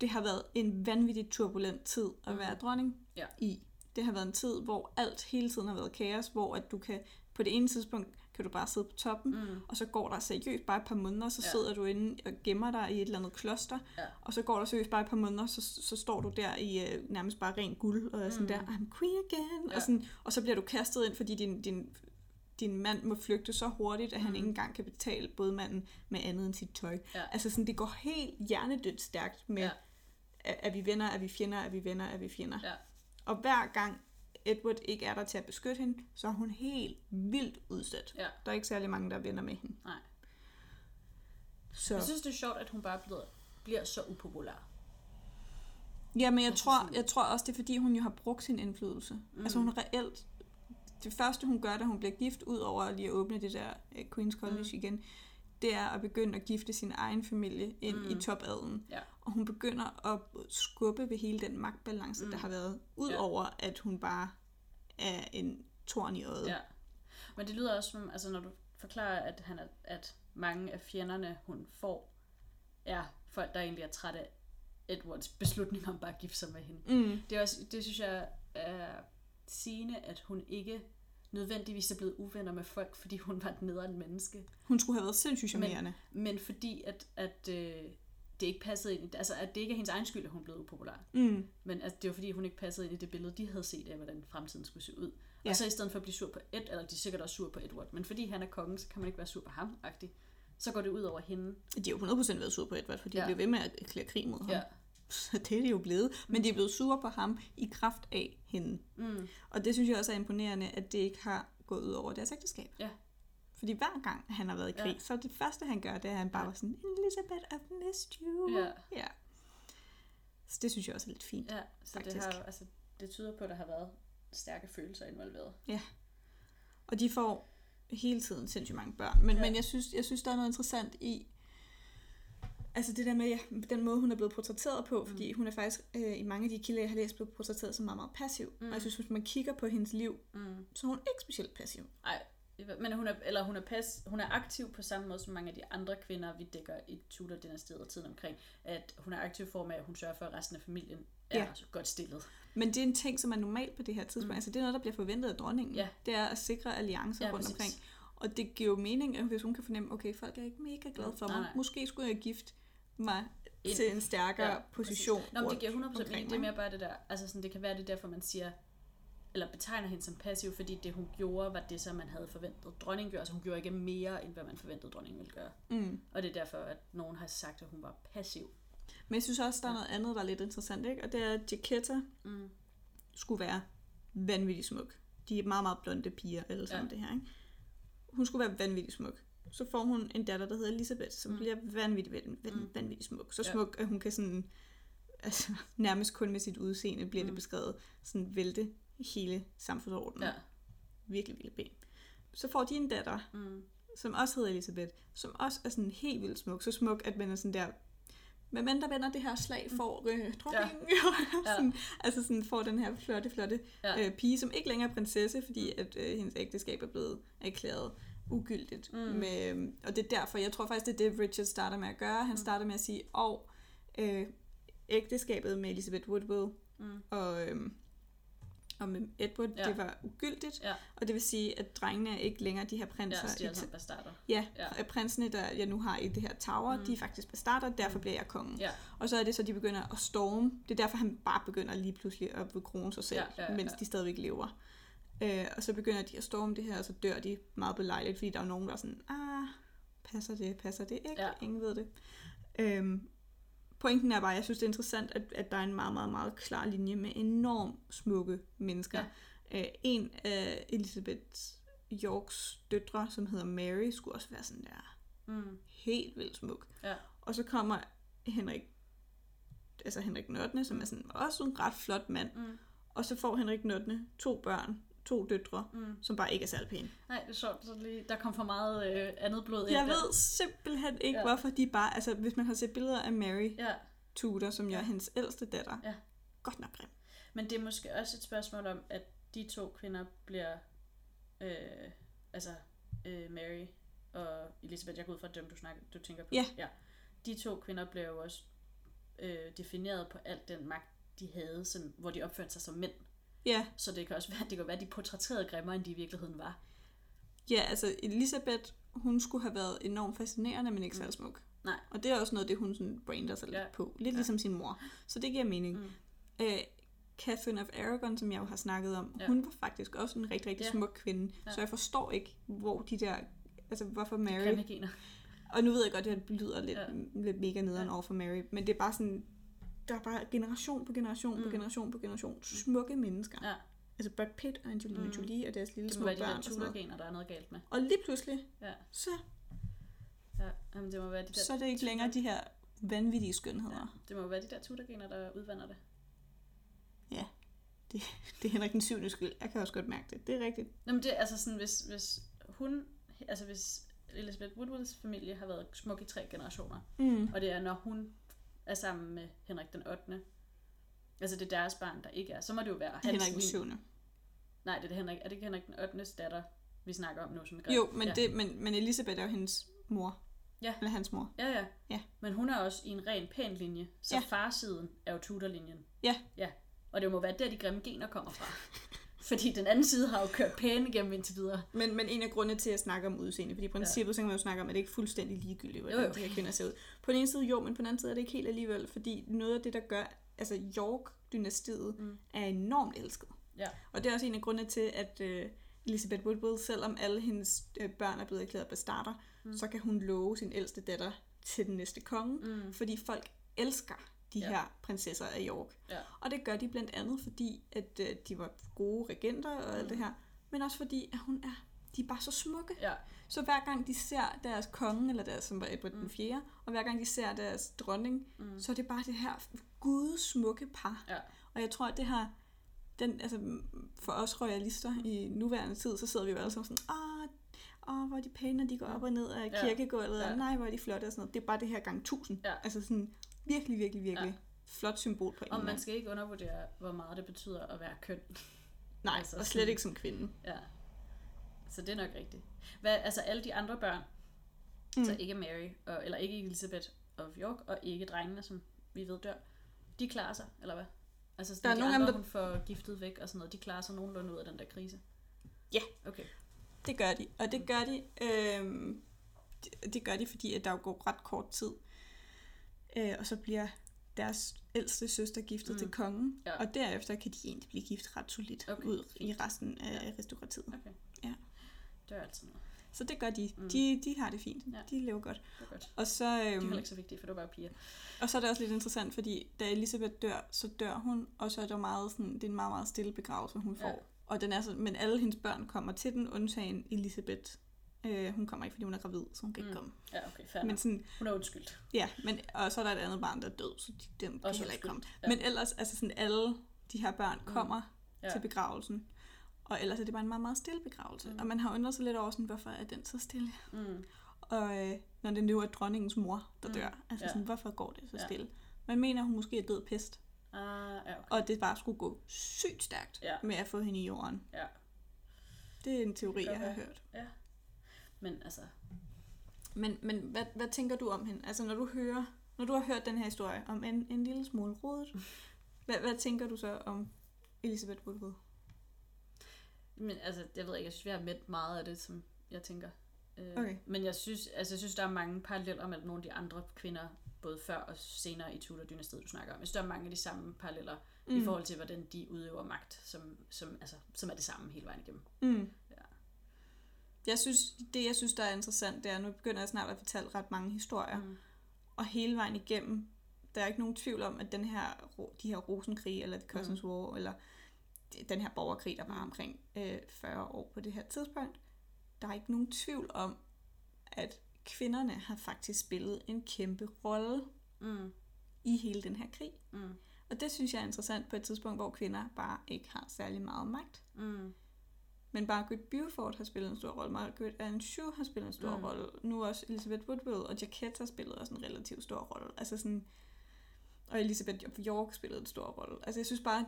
det har været en vanvittigt turbulent tid at Mhm. være dronning Ja. i. Det har været en tid, hvor alt hele tiden har været kaos, hvor at du kan, på det ene tidspunkt kan du bare sidde på toppen, Mm. og så går der seriøst bare et par måneder, så Ja. sidder du inde og gemmer dig i et eller andet kloster, Ja. og så går der seriøst bare et par måneder, så, så står du der i øh, nærmest bare ren guld, og er sådan Mm. der, I'm queen again, Ja. og, sådan, og så bliver du kastet ind, fordi din, din, din mand må flygte så hurtigt, at han Mm. ikke engang kan betale både manden med andet end sit tøj. Ja. Altså sådan, det går helt hjernedødt stærkt med, Ja. ja. er vi venner, er vi fjender, er vi venner, er vi fjender. Ja. Og hver gang Edward ikke er der til at beskytte hende, så er hun helt vildt udsat. Ja. Der er ikke særlig mange, der er venner med hende. Nej. Så. Jeg synes, det er sjovt, at hun bare bliver, bliver så upopulær. Ja, men jeg tror, jeg tror også, det er fordi, hun jo har brugt sin indflydelse. Mm. Altså hun reelt... Det første, hun gør, da hun bliver gift, ud over lige at åbne det der uh, Queen's College Mm. igen, det er at begynde at gifte sin egen familie ind Mm. i topadelen. Ja. Og hun begynder at skubbe ved hele den magtbalance, Mm. der har været, ud Ja. over at hun bare er en torn i øjet. Ja. Men det lyder også som, altså når du forklarer, at, han er, at mange af fjenderne, hun får, er folk, der egentlig er trætte af Edwards beslutning om bare at gifte sig med hende. Mm. Det, er også, det synes jeg er sigende, at hun ikke nødvendigvis er blevet uvenner med folk, fordi hun var et nederen menneske. Hun skulle have været sindssygt charmerende. Men fordi, at, at øh, det ikke passede ind altså at det ikke er hendes egen skyld, at hun blev upopulær. Mm. Men at det var fordi, hun ikke passede ind i det billede, de havde set af, hvordan fremtiden skulle se ud. Ja. Og så i stedet for at blive sur på Ed, eller de er sikkert også sur på Edward, men fordi han er kongen, så kan man ikke være sur på ham, -agtig. Så går det ud over hende. De har jo 100% været sure på Edward, fordi Ja. de blev ved med at erklære krig mod ham. Ja. [LAUGHS] Så det er de jo blevet. Men de er blevet sure på ham i kraft af hende. Mm. Og det synes jeg også er imponerende, at det ikke har gået ud over deres ægteskab. Ja. Fordi hver gang han har været i krig, Ja. så det første han gør, det er, at han bare Ja. var sådan, Elizabeth, I've missed you. Ja. ja. Så det synes jeg også er lidt fint. Ja, så det, Faktisk. har, jo- altså, det tyder på, at der har været stærke følelser involveret. Og de får hele tiden sindssygt mange børn. Men, ja. Ja. men jeg, synes, jeg synes, der er noget interessant i, altså det der med, ja, den måde, hun er blevet portrætteret på, fordi hun er faktisk, øh, i mange af de kilder, jeg har læst, blevet portrætteret som meget, meget passiv. Mm. Og jeg synes, hvis man kigger på hendes liv, Mm. så er hun ikke specielt passiv. Ej, men hun er, eller hun er, pas, hun er aktiv på samme måde som mange af de andre kvinder, vi dækker i Tudor-dynastiet og tiden omkring, at hun er aktiv i form af, at hun sørger for, at resten af familien er Ja. godt stillet. Men det er en ting, som er normal på det her tidspunkt. Mm. Altså det er noget, der bliver forventet af dronningen. Ja. Det er at sikre alliancer Ja, rundt præcis. omkring. Og det giver jo mening, at hvis hun kan fornemme, okay, folk er ikke mega glade for mig. Nej, nej. Måske skulle jeg gift mig Ind. til en stærkere ja, position. Nå, men det giver 100% omkring mening. Det er mere bare det der, altså sådan, det kan være det er derfor, man siger, eller betegner hende som passiv, fordi det hun gjorde, var det, som man havde forventet. Dronningen gjorde, altså hun gjorde ikke mere, end hvad man forventede, dronningen ville gøre. Mm. Og det er derfor, at nogen har sagt, at hun var passiv. Men jeg synes også, der er noget andet, der er lidt interessant, ikke? Og det er, at Jaquetta Mm. skulle være vanvittigt smuk. De er meget, meget blonde piger alle sammen, ja. Det her, ikke? Hun skulle være vanvittigt smuk. Så får hun en datter, der hedder Elisabeth, som mm. Bliver vanvittigt, vanvittigt, Mm. vanvittigt smuk. Så Ja. smuk, at hun kan sådan, altså nærmest kun med sit udseende bliver mm. det beskrevet, sådan vælte hele samfundsordenen. Ja. Virkelig, virkelig ben. Så får de en datter, Mm. som også hedder Elisabeth, som også er sådan helt vildt smuk. Så smuk, at man er sådan der, men mænd, der vender det her slag, får øh, dronningen. Ja. [LAUGHS] Ja. sådan, altså sådan får den her flotte, flotte Ja. øh, pige, som ikke længere er prinsesse, fordi at øh, hendes ægteskab er blevet erklæret ugyldigt. Mm. Med, øh, og det er derfor, jeg tror faktisk, det er det, Richard starter med at gøre. Han Mm. starter med at sige, og øh, ægteskabet med Elizabeth Woodville Mm. og, øh, og med Edward, ja. Det var ugyldigt. Ja. Og det vil sige, at drengene er ikke længere de her prinser. Ja, de er sammen bastarder. Ja, Ja. prinsene, der jeg nu har i det her tower, mm. Mm. de er faktisk bastarder, derfor bliver jeg kongen. Ja. Og så er det så, de begynder at storme. Det er derfor, han bare begynder lige pludselig at vil krone sig selv, Ja, ja, ja, mens de stadigvæk lever. Øh, og så begynder de at storme det her, og så dør de meget belejligt, fordi der er nogen, der er sådan, ah, passer det, passer det ikke? Ja. Ingen ved det. Øhm, pointen er bare, jeg synes, det er interessant, at, at der er en meget, meget, meget klar linje med enormt smukke mennesker. Ja. Øh, en af Elizabeth Yorks døtre, som hedder Mary, skulle også være sådan der Mm. helt vildt smuk. Ja. Og så kommer Henrik, altså Henrik 8., som er sådan også en ret flot mand. Mm. Og så får Henrik 8. to børn, to døtre, Mm. som bare ikke er særlig pæne. Nej, det er sjovt, så lige, der kom for meget øh, andet blod ind Jeg der. ved simpelthen ikke, ja. Hvorfor de bare... Altså, hvis man har set billeder af Mary Ja, Tudor, som jo er hendes ældste datter, Ja. godt nok grim. men det er måske også et spørgsmål om, at de to kvinder bliver, øh, altså øh, Mary og Elisabeth, jeg går ud fra dem, du, snakker, du tænker på. Ja. ja. De to kvinder bliver jo også øh, defineret på alt den magt, de havde, som, hvor de opførte sig som mænd. Ja, Så det kan også være, det kan være, at de portrætterede grimmere, end de i virkeligheden var. ja, altså Elisabeth, hun skulle have været enormt fascinerende, men ikke særlig smuk. Nej. Og det er også noget, af det hun sådan brander sig Ja. lidt på. Lidt Ja. ligesom sin mor. Så det giver mening. Mm. Øh, Catherine of Aragon, som jeg jo har snakket om, ja. Hun var faktisk også en rigtig, rigtig Ja. smuk kvinde. Ja. Så jeg forstår ikke, hvor de der... Altså, hvorfor Mary... Og nu ved jeg godt, at det lyder lidt. Ja. lidt mega nederen Ja. over for Mary, men det er bare sådan... Der er bare generation på generation mm. på Mm. generation på generation smukke mennesker. Ja. Altså Brad Pitt og Angelina mm. Mm. Jolie og deres lille Det må små være de børn der. Tudor-gener, der er noget galt med. Og lige pludselig, Ja. så, Ja, jamen, det må være de der så er det ikke længere de her vanvittige skønheder. Ja, det må være de der Tudor-gener, der udvander det. Det er Henrik den 7. skyld. Jeg kan også godt mærke det. Det er rigtigt. Jamen det er altså sådan, hvis, hvis hun, altså hvis Elizabeth Woodwills familie har været smuk i tre generationer, Mm. og det er, når hun er sammen med Henrik den 8., altså det er deres barn, der ikke er, så må det jo være hans Henrik den lin- 7. Nej, det er, det Henrik, er det ikke Henrik den 8. datter, vi snakker om nu, som er? Jo, men, ja. det, men, men Elisabeth er jo hendes mor. Ja. Eller hans mor. Ja, ja, Ja. Men hun er også i en ren pæn linje, så Ja. ja. farsiden er jo Tudor-linjen. Ja. Ja, og det må være der, de grimme gener kommer fra. [LAUGHS] Fordi den anden side har jo kørt pæne igennem indtil videre. Men, men en af grundene til at snakke om udseende, fordi i princippet ja. så kan man jo snakke om, at det ikke er fuldstændig ligegyldigt, hvordan Jo, jo. de her kvinder ser ud. På den ene side jo, men på den anden side er det ikke helt alligevel, fordi noget af det, der gør, altså York-dynastiet Mm. er enormt elsket. Ja. Og det er også en af grundene til, at øh, Elizabeth Woodville, selvom alle hendes øh, børn er blevet erklæret bastarder, mm. så kan hun love sin ældste datter til den næste konge, Mm. fordi folk elsker de Ja. her prinsesser af York. Ja. Og det gør de blandt andet, fordi at øh, de var gode regenter og alt det her, men også fordi, at hun er de er bare så smukke. Ja. Så hver gang de ser deres konge, eller deres, som var Edward Mm. den 4., og hver gang de ser deres dronning, Mm. så er det bare det her gudsmukke par. Ja. Og jeg tror, at det her, den, altså for os royalister i nuværende tid, så sidder vi jo alle sammen sådan, åh, åh, hvor er de pæne, når de går op og ned af Ja. kirkegulvet, Ja. og nej, hvor er de flotte og sådan noget. Det er bare det her gang tusind. Ja. Altså sådan virkelig, virkelig, virkelig Ja. flot symbol på en Og man skal ikke undervurdere, hvor meget det betyder at være køn. Nej, altså og slet ikke som kvinde. Ja. Så det er nok rigtigt. Hvad, altså alle de andre børn, mm. Så ikke Mary, og, eller ikke Elizabeth of York, og ikke drengene, som vi ved dør, de klarer sig, eller hvad? Altså sådan, Der er de nogle andre, hun får giftet væk og sådan noget, de klarer sig nogenlunde ud af den der krise. Ja. Okay. Det gør de, og det gør de, øhm, det, det gør de, fordi at der jo går ret kort tid, øh, og så bliver deres ældste søster giftet Mm. til kongen, Ja. og derefter kan de egentlig blive gift ret solidt Okay, ud i resten af Ja. aristokratiet. okay. Ja. Det er altid noget. Så det gør de. Mm. De, de har det fint. Ja. De lever godt. Det er godt. Og så, De er øhm, heller ikke så vigtige, for det var bare piger. og så er det også lidt interessant, fordi da Elisabeth dør, så dør hun, og så er der meget sådan, det er en meget, meget stille begravelse, hun får. Ja. Og den er så, men alle hendes børn kommer til den, undtagen Elisabeth. Øh, hun kommer ikke, fordi hun er gravid, så hun kan ikke Mm. komme. Ja, okay, fair Men sådan, Hun er undskyldt. Ja, men, og så er der et andet barn, der er død, så de, den kan heller ikke komme. Ja. Men ellers, altså sådan alle de her børn kommer Ja. ja. til begravelsen. Og ellers er det bare en meget, meget stille begravelse. Mm. Mm. Og man har undret sig lidt over, sådan, hvorfor er den så stille? Mm. Og øh, når det nu er dronningens mor, der Mm. dør. Altså Ja. sådan, hvorfor går det så Ja. stille? Man mener, hun måske er død pest. Ah, ja, okay. Og det bare skulle gå sygt stærkt Ja. med at få hende i jorden. Ja. Det er en teori, kan jeg har hørt. Men altså, Men, men hvad, hvad tænker du om hende? Altså når du hører, når du har hørt den her historie om en, en lille smule rodet, [LAUGHS] hvad, hvad tænker du så om Elisabeth Woodward? Men altså, jeg ved ikke, jeg synes, vi har mødt meget af det, som jeg tænker. Øh, Okay. Men jeg synes, altså, jeg synes, der er mange paralleller mellem nogle af de andre kvinder, både før og senere i Tudor-dynastiet, du snakker om. Jeg synes, der er mange af de samme paralleller mm. i forhold til, hvordan de udøver magt, som, som, altså, som er det samme hele vejen igennem. Mm. Jeg synes, det jeg synes, der er interessant, det er, nu begynder jeg snart at fortælle ret mange historier, Mm. og hele vejen igennem, der er ikke nogen tvivl om, at den her, de her rosenkrig, eller The Cousins Mm. War, eller den her borgerkrig, der var omkring øh, 40 år på det her tidspunkt, der er ikke nogen tvivl om, at kvinderne har faktisk spillet en kæmpe rolle Mm. i hele den her krig. Mm. Og det synes jeg er interessant på et tidspunkt, hvor kvinder bare ikke har særlig meget magt. Mm. Men Margaret Beaufort har spillet en stor rolle. Margaret Anjou har spillet en stor Mm. rolle. Nu også Elizabeth Woodward og Jacquette har spillet også en relativt stor rolle. Altså sådan, og Elizabeth York spillede en stor rolle. Altså jeg synes bare,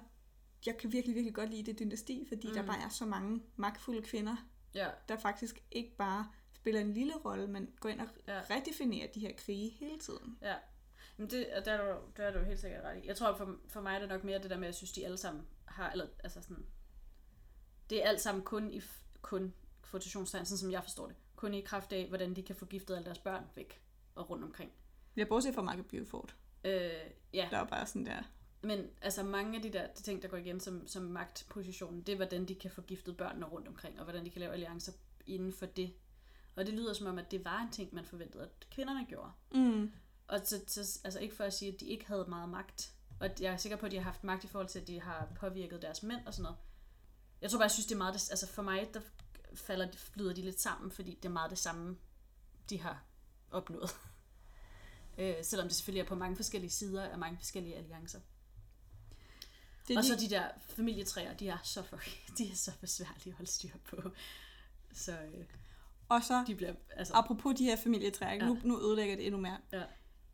jeg kan virkelig, virkelig godt lide det dynasti, fordi mm. der bare er så mange magtfulde kvinder, Ja, der faktisk ikke bare spiller en lille rolle, men går ind og Ja. redefinerer de her krige hele tiden. ja. Men det, der, er du, der er du helt sikkert ret i. Jeg tror, for, for mig er det nok mere det der med, at jeg synes, de alle sammen har, eller altså sådan, det er alt sammen kun i, kun, kvotationstegn, sådan som jeg forstår det, kun i kraft af, hvordan de kan få giftet alle deres børn væk og rundt omkring. Jeg bortset fra Margaret Beaufort. Øh, ja, Der er bare sådan der, men altså mange af de der de ting, der går igen som, som magtpositionen, det er, hvordan de kan få giftet børnene rundt omkring, og hvordan de kan lave alliancer inden for det. Og det lyder som om, at det var en ting, man forventede, at kvinderne gjorde. mm, Og så, så, altså ikke for at sige, at de ikke havde meget magt. Og jeg er sikker på, at de har haft magt i forhold til, at de har påvirket deres mænd og sådan noget. Jeg tror bare, jeg synes, det er meget... Det, altså for mig, der falder, flyder de lidt sammen, fordi det er meget det samme, de har opnået. [LAUGHS] øh, selvom det selvfølgelig er på mange forskellige sider af mange forskellige alliancer. det Og så lige- de der familietræer, de er så, for, [LAUGHS] de er så besværlige at holde styr på. [LAUGHS] Så øh, og så de bliver... Altså, Apropos de her familietræer, ja. nu, nu ødelægger det endnu mere. Ja.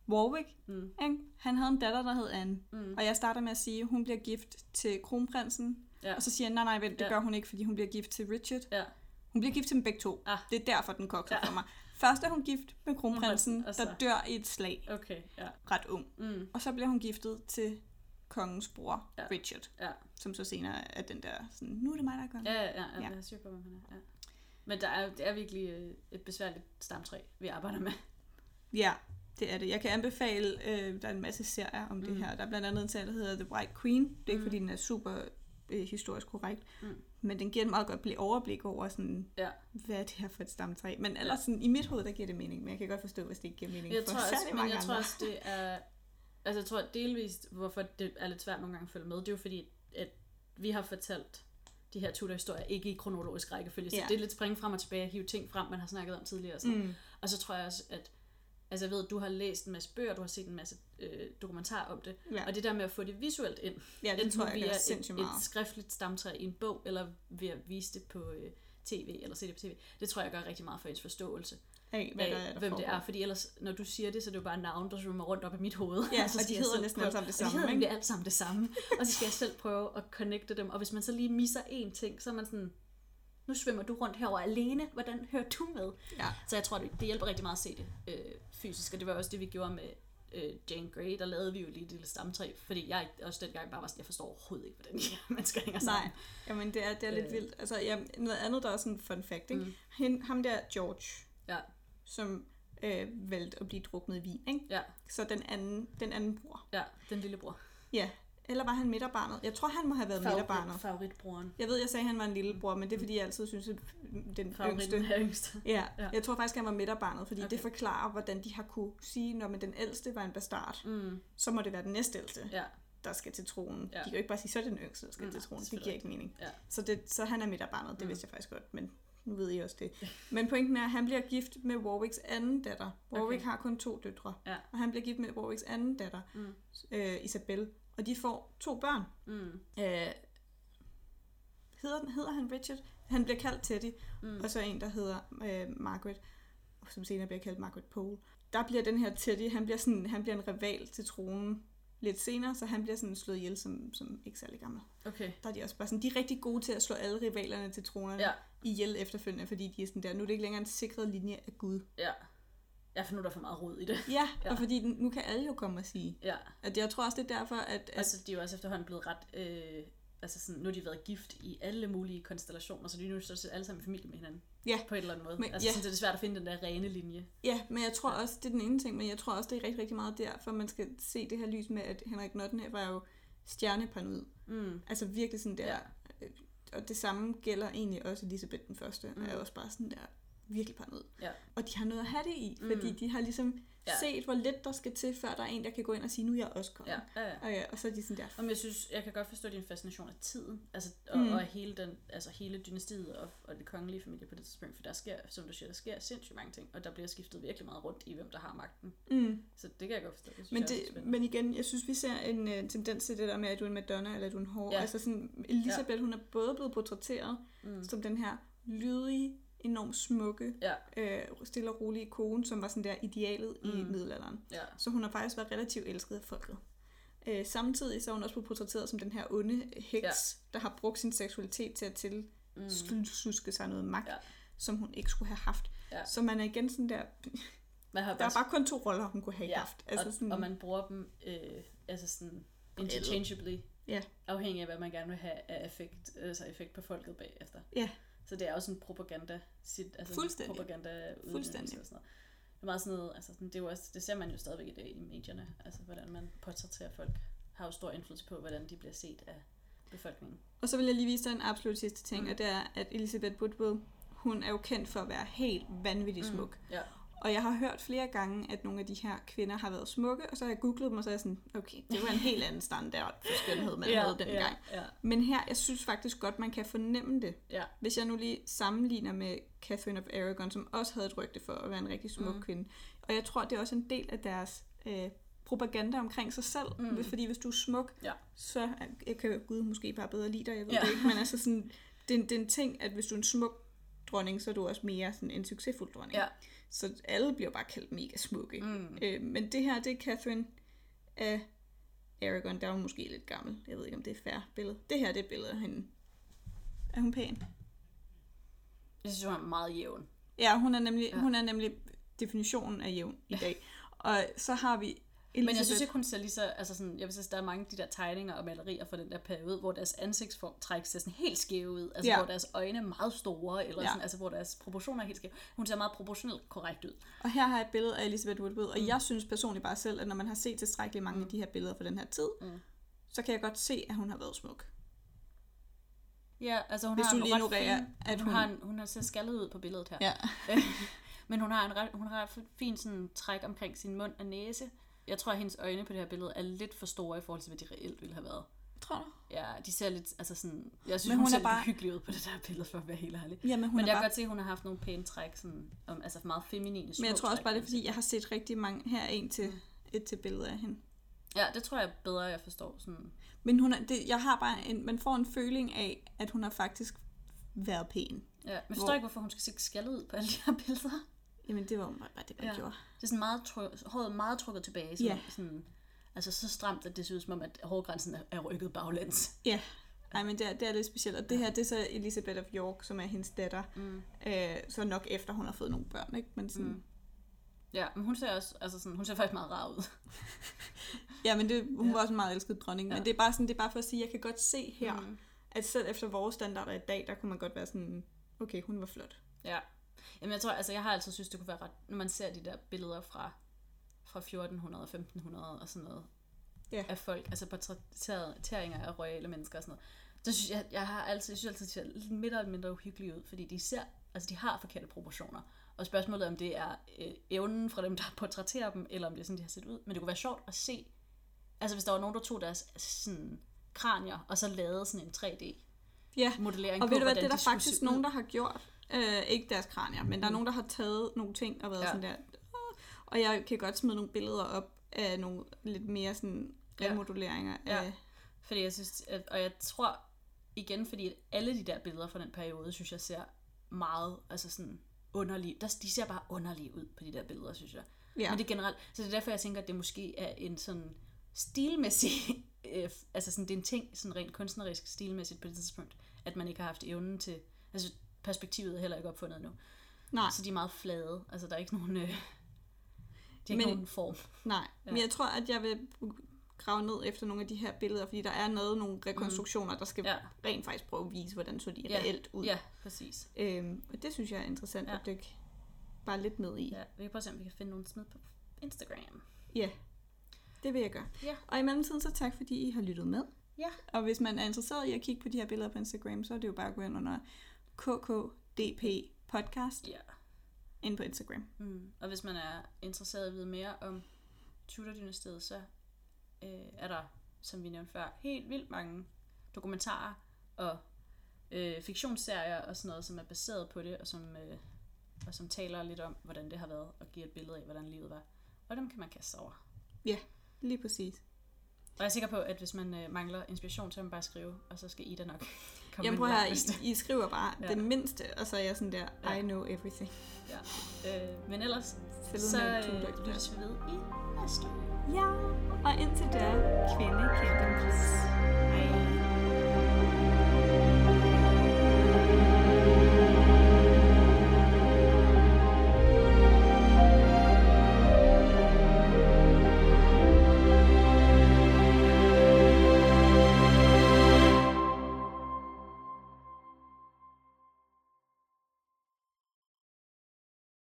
Warwick, mm, ikke? han havde en datter, der hed Anne. mm, Og jeg starter med at sige, at hun bliver gift til kronprinsen. Ja. Og så siger jeg, nej, nej, vent, det Ja. gør hun ikke, fordi hun bliver gift til Richard. ja, Hun bliver gift til dem begge to. Ah. Det er derfor, den kokser Ja. for mig. Først er hun gift med kronprinsen, Og så- der dør i et slag, okay, ja. ret ung. Mm, Og så bliver hun giftet til kongens bror, Ja. Richard. ja. Som så senere er den der, sådan, nu er det mig, der er kongen. Ja, ja, ja, Ja. jeg er styr på, hvem han er. Ja. Men der er, det er virkelig øh, et besværligt stamtræ, vi arbejder med. Ja, det er det. Jeg kan anbefale, øh, der er en masse serier om mm. det her. Der er blandt andet en serie, der hedder The White Queen. Det er ikke, Mm. fordi den er super øh, historisk korrekt. Mm. Men den giver et meget godt blik- overblik over, sådan, Ja. hvad er det her for et stamtræ. Men ellers sådan, i mit hoved, der giver det mening. Men jeg kan godt forstå, hvis det ikke giver mening Jeg for tror, også, men jeg tror andre. også, det er... Altså, jeg tror delvist, hvorfor det er lidt svært nogle gange at følge med, det er jo fordi, at vi har fortalt de her Tudor-historier ikke i kronologisk rækkefølge. Så Ja. det er lidt springe frem og tilbage, hive ting frem, man har snakket om tidligere. Og, sådan. Mm. og så tror jeg også, at altså jeg ved, du har læst en masse bøger, du har set en masse øh, dokumentar om det. Ja. Og det der med at få det visuelt ind, Ja, det tror jeg via et, et meget. skriftligt stamtræ i en bog, eller ved at vise det på øh, tv, eller se det på tv, det tror jeg gør rigtig meget for ens forståelse Af, hvad af, der er, der hvem det er. foregår. Fordi ellers, når du siger det, så er det jo bare navn, der svømmer rundt op i mit hoved. Ja, [LAUGHS] så og skal de hedder næsten alle sammen det og samme, De hedder nemlig alt sammen det samme. og så skal jeg selv prøve at connecte dem. Og hvis man så lige misser én ting, så er man sådan, nu svømmer du rundt herover alene. Hvordan hører du med? Ja. Så jeg tror, det, det hjælper rigtig meget at se det øh, fysisk. Og det var også det, vi gjorde med øh, Jane Grey. Der lavede vi jo lige et lille stamtræ. Fordi jeg også dengang bare var sådan, jeg forstår overhovedet ikke, hvordan de her [LAUGHS] mennesker hænger sammen. Nej, jamen det er, det er lidt Øh. vildt. Altså, ja, noget andet, der er også en fun fact, ikke? Mm. Hen, ham der George, Ja. som øh, valgte at blive druknet i vin, ikke? Ja, Så den anden, den anden bror. ja, den lille bror. Ja, eller var han midterbarnet? Jeg tror, han må have været midterbarnet. favoritbroren. Jeg ved, jeg sagde, at han var en lillebror, men det er, fordi jeg altid synes, at den Favoritten yngste... er yngste. Ja, Ja. jeg tror faktisk, han var midterbarnet, fordi okay. det forklarer, hvordan de har kunne sige, når man den ældste var en bastard, Mm, så må det være den næstældste, ja, der skal til tronen. Ja. De kan jo ikke bare sige, så er det den yngste, der skal Mm, til tronen. Det giver ikke mening. ja. Så, det, så han er midterbarnet, det Mm. vidste jeg faktisk godt, men nu ved I også det. [LAUGHS] Men pointen er, at han bliver gift med Warwicks anden datter. Warwick Okay. har kun to døtre, Ja. og han bliver gift med Warwicks anden datter, Mm. øh, Isabel, og de får to børn. Mm, Øh, hedder, den- hedder han Richard? Han bliver kaldt Teddy, mm. og så en, der hedder øh, Margaret, som senere bliver kaldt Margaret Pole. Der bliver den her Teddy, han bliver, sådan, han bliver en rival til tronen lidt senere, så han bliver sådan slået ihjel som, som ikke særlig gammel. Okay. Der er de også bare sådan, de er rigtig gode til at slå alle rivalerne til tronerne Ja, ihjel efterfølgende, fordi de er sådan der, nu er det ikke længere en sikret linje af Gud. ja. Jeg finder, der er for meget rod i det. Ja, Ja. [LAUGHS] ja. og fordi nu kan alle jo komme og sige, Ja, at jeg tror også, det er derfor, at, at altså de er jo også efterhånden blevet ret... Øh, altså sådan, nu har de været gift i alle mulige konstellationer, så de er nu så alle sammen i familie med hinanden. Ja. På en eller anden måde. Men- altså ja. sådan, så det er svært at finde den der rene linje. Ja, men jeg tror også, det er den ene ting, men jeg tror også, det er rigtig, rigtig meget derfor, man skal se det her lys med, at Henrik Notten var jo stjerneparanoid. Mm. Altså virkelig sådan der. Ja. Ja. Og det samme gælder egentlig også Elisabeth den første, Mm. er også bare sådan der virkelig paranoid. Ja. Og de har noget at have det i, fordi Mm. de har ligesom Ja. set, hvor lidt der skal til, før der er en, der kan gå ind og sige, nu er jeg også kommet. Ja, ja, ja. Og, ja, og så er de sådan der, Om jeg synes, jeg kan godt forstå din fascination af tiden, altså, og, Mm. og hele, den, altså hele dynastiet og, og det kongelige familie på det tidspunkt, for der sker, som du siger, der sker sindssygt mange ting, og der bliver skiftet virkelig meget rundt i, hvem der har magten. mm. Så det kan jeg godt forstå. Det Men, er det, spændende. men igen, jeg synes, vi ser en uh, tendens til det der med, at du er en Madonna eller du er en hår. Ja. Altså sådan, Elisabeth, ja. hun er både blevet portrætteret mm. som den her lydige, enormt smukke, Ja, øh, stille og rolige kone, som var sådan der idealet mm. i middelalderen. ja, Så hun har faktisk været relativt elsket af folket. Øh, samtidig så er hun også blevet portrætteret som den her onde heks, Ja. der har brugt sin seksualitet til at tilsuske mm. sig noget magt, Ja. som hun ikke skulle have haft. Ja. Så man er igen sådan der, Man har der er bare kun to roller, hun kunne have ja, haft. Altså og, sådan, og man bruger dem øh, altså sådan interchangeably, Ja. afhængig af, hvad man gerne vil have af effekt, altså effekt på folket bagefter. Ja. Så det er også en propaganda, sit, altså Fuldstændig. propaganda Fuldstændig. Og sådan noget. Det er meget sådan noget, altså sådan, det, er jo også, det ser man jo stadigvæk i dag i medierne, altså hvordan man portrætterer folk, har jo stor indflydelse på, hvordan de bliver set af befolkningen. Og så vil jeg lige vise dig en absolut sidste ting, Mm. mm. og det er, at Elizabeth Woodwell, hun er jo kendt for at være helt vanvittigt smuk. Ja. Og jeg har hørt flere gange, at nogle af de her kvinder har været smukke, og så har jeg googlet dem, og så er jeg sådan, okay, det var en helt anden standard for skønhed, man havde dengang. Ja, Men her, jeg synes faktisk godt, man kan fornemme det. ja, Hvis jeg nu lige sammenligner med Catherine of Aragon, som også havde et rygte for at være en rigtig smuk Mm. kvinde. Og jeg tror, det er også en del af deres øh, propaganda omkring sig selv. Mm. Fordi hvis du er smuk, Ja. så jeg kan Gud måske bare bedre lide dig, jeg ved Ja. ja. det ikke. Men altså sådan, det, er det er en ting, at hvis du er en smuk dronning, så er du også mere sådan en succesfuld dronning. ja. Så alle bliver bare kaldt mega smukke. Mm. Øh, men det her, det er Catherine af Aragon. Der er hun måske lidt gammel. Jeg ved ikke, om det er fair billede. Det her, det er et billede af hende. Er hun pæn? Jeg synes, hun er meget jævn. Ja, hun er nemlig, ja. hun er nemlig definitionen af jævn i dag. Og så har vi Men jeg synes ikke, hun ser lige så... Altså sådan, jeg vil sige, der er mange af de der tegninger og malerier fra den der periode, hvor deres ansigtsform træk ser sådan helt skæve ud. Altså Ja. hvor deres øjne er meget store, eller Ja. sådan, altså hvor deres proportioner er helt skæve. Hun ser meget proportionelt korrekt ud. Og her har jeg et billede af Elizabeth Woodward, og jeg synes personligt bare selv, at når man har set tilstrækkeligt mange af de her billeder fra den her tid, Mm. så kan jeg godt se, at hun har været smuk. Ja, altså hun Hvis har du en lige ignorerer, fin, at hun, hun- har en, hun har ser skaldet ud på billedet her. Ja. [LAUGHS] Men hun har en ret, hun har et fint sådan træk omkring sin mund og næse. Jeg tror, at hendes øjne på det her billede er lidt for store i forhold til, hvad de reelt ville have været. Tror du? Ja, de ser lidt, altså sådan, jeg synes, Men hun, hun ser er lidt bare- hyggelig ud på det der billede, for at være helt ærlig. Ja, men hun Men jeg bare... kan godt se, at hun har haft nogle pæne træk, sådan, om, altså meget feminine Men jeg tror også bare, det er fordi, jeg har set rigtig mange... Her er en til, Mm. et til billeder af hende. Ja, det tror jeg bedre, jeg forstår. Sådan, Men hun er, det, jeg har bare en, man får en føling af, at hun har faktisk været pæn. ja. Men forstår Hvor- ikke, hvorfor hun skal se skaldet ud på alle de her billeder. Jamen, det var jo bare det, man Ja. gjorde. Det er sådan meget, tru- håret meget trukket tilbage. Sådan, Ja. sådan, altså så stramt, at det ud som om, at hårgrænsen er, rykket baglæns. Ja. Ej, men det er, det er lidt specielt. Og det her, det er så Elizabeth of York, som er hendes datter. Mm. Øh, så nok efter, hun har fået nogle børn, ikke? Men sådan, Mm. Ja, men hun ser også, altså sådan, hun ser faktisk meget rar ud. [LAUGHS] Ja, men det, hun Ja. var også en meget elsket dronning. Ja. Men det er bare sådan, det er bare for at sige, at jeg kan godt se her. Mm. at selv efter vores standarder i dag, der kunne man godt være sådan, okay, hun var flot. Ja. Jamen jeg tror, altså jeg har altid synes, det kunne være ret, når man ser de der billeder fra, fra 1400 og 1500 og sådan noget, Ja. af folk, altså portrætteringer af royale mennesker og sådan noget, så synes jeg, jeg har altid, jeg synes altid, det ser lidt mindre og mindre uhyggeligt ud, fordi de ser, altså de har forkerte proportioner. Og spørgsmålet er, om det er øh, evnen fra dem, der portrætterer dem, eller om det er sådan, de har set ud. Men det kunne være sjovt at se, altså hvis der var nogen, der tog deres sådan, kranier, og så lavede sådan en 3D-modellering Ja, og på, ved du hvad, det er der de faktisk nogen, der har gjort. Øh, ikke deres kranier, men der er Mm. nogen, der har taget nogle ting og været Ja. ja. sådan der. Og jeg kan godt smide nogle billeder op af nogle lidt mere sådan Ja. remoduleringer Ja. af... Fordi jeg synes, at, og jeg tror igen, fordi at alle de der billeder fra den periode, synes jeg ser meget, altså sådan underlige, der, de ser bare underlige ud på de der billeder, synes jeg. Ja. Ja, Men det er generelt, så det er derfor, jeg tænker, at det måske er en sådan stilmæssig, øh, altså sådan, det er en ting, sådan rent kunstnerisk stilmæssigt på det tidspunkt, at man ikke har haft evnen til, altså perspektivet er heller ikke opfundet endnu. nej, Så de er meget flade, altså der er ikke nogen, øh, de har ikke Men- nogen form. nej. Ja. Men jeg tror, at jeg vil grave ned efter nogle af de her billeder, fordi der er noget, nogle rekonstruktioner, der skal Ja. rent faktisk prøve at vise, hvordan så de Ja. reelt ud. Ja, præcis. Øhm, og det synes jeg er interessant Ja. at dykke bare lidt ned i. Ja, vi kan prøve at se, om vi kan finde nogle smid på Instagram. Ja, det vil jeg gøre. Ja. Og i mellemtiden så tak, fordi I har lyttet med. Ja. Og hvis man er interesseret i at kigge på de her billeder på Instagram, så er det jo bare at gå ind under KKDP podcast Ja. ind på Instagram. Mm. Og hvis man er interesseret i at vide mere om Tudor-dynastiet, så øh, er der, som vi nævnte før, helt vildt mange dokumentarer og øh, fiktionsserier og sådan noget, som er baseret på det, og som, øh, og som taler lidt om, hvordan det har været, og giver et billede af, hvordan livet var. Og dem kan man kaste sig over. Lige præcis. Og jeg er sikker på, at hvis man øh, mangler inspiration, så kan man bare skrive, og så skal Ida nok Jamen prøv her. I, I skriver bare Ja. [LAUGHS] ja. det mindste, og så er jeg sådan der, Ja. I know everything. Øh, men ellers, [LAUGHS] Selv så øh, lyttes vi ved i næste uge. Ja, og indtil da, kvinde kæmpe plus. Hej.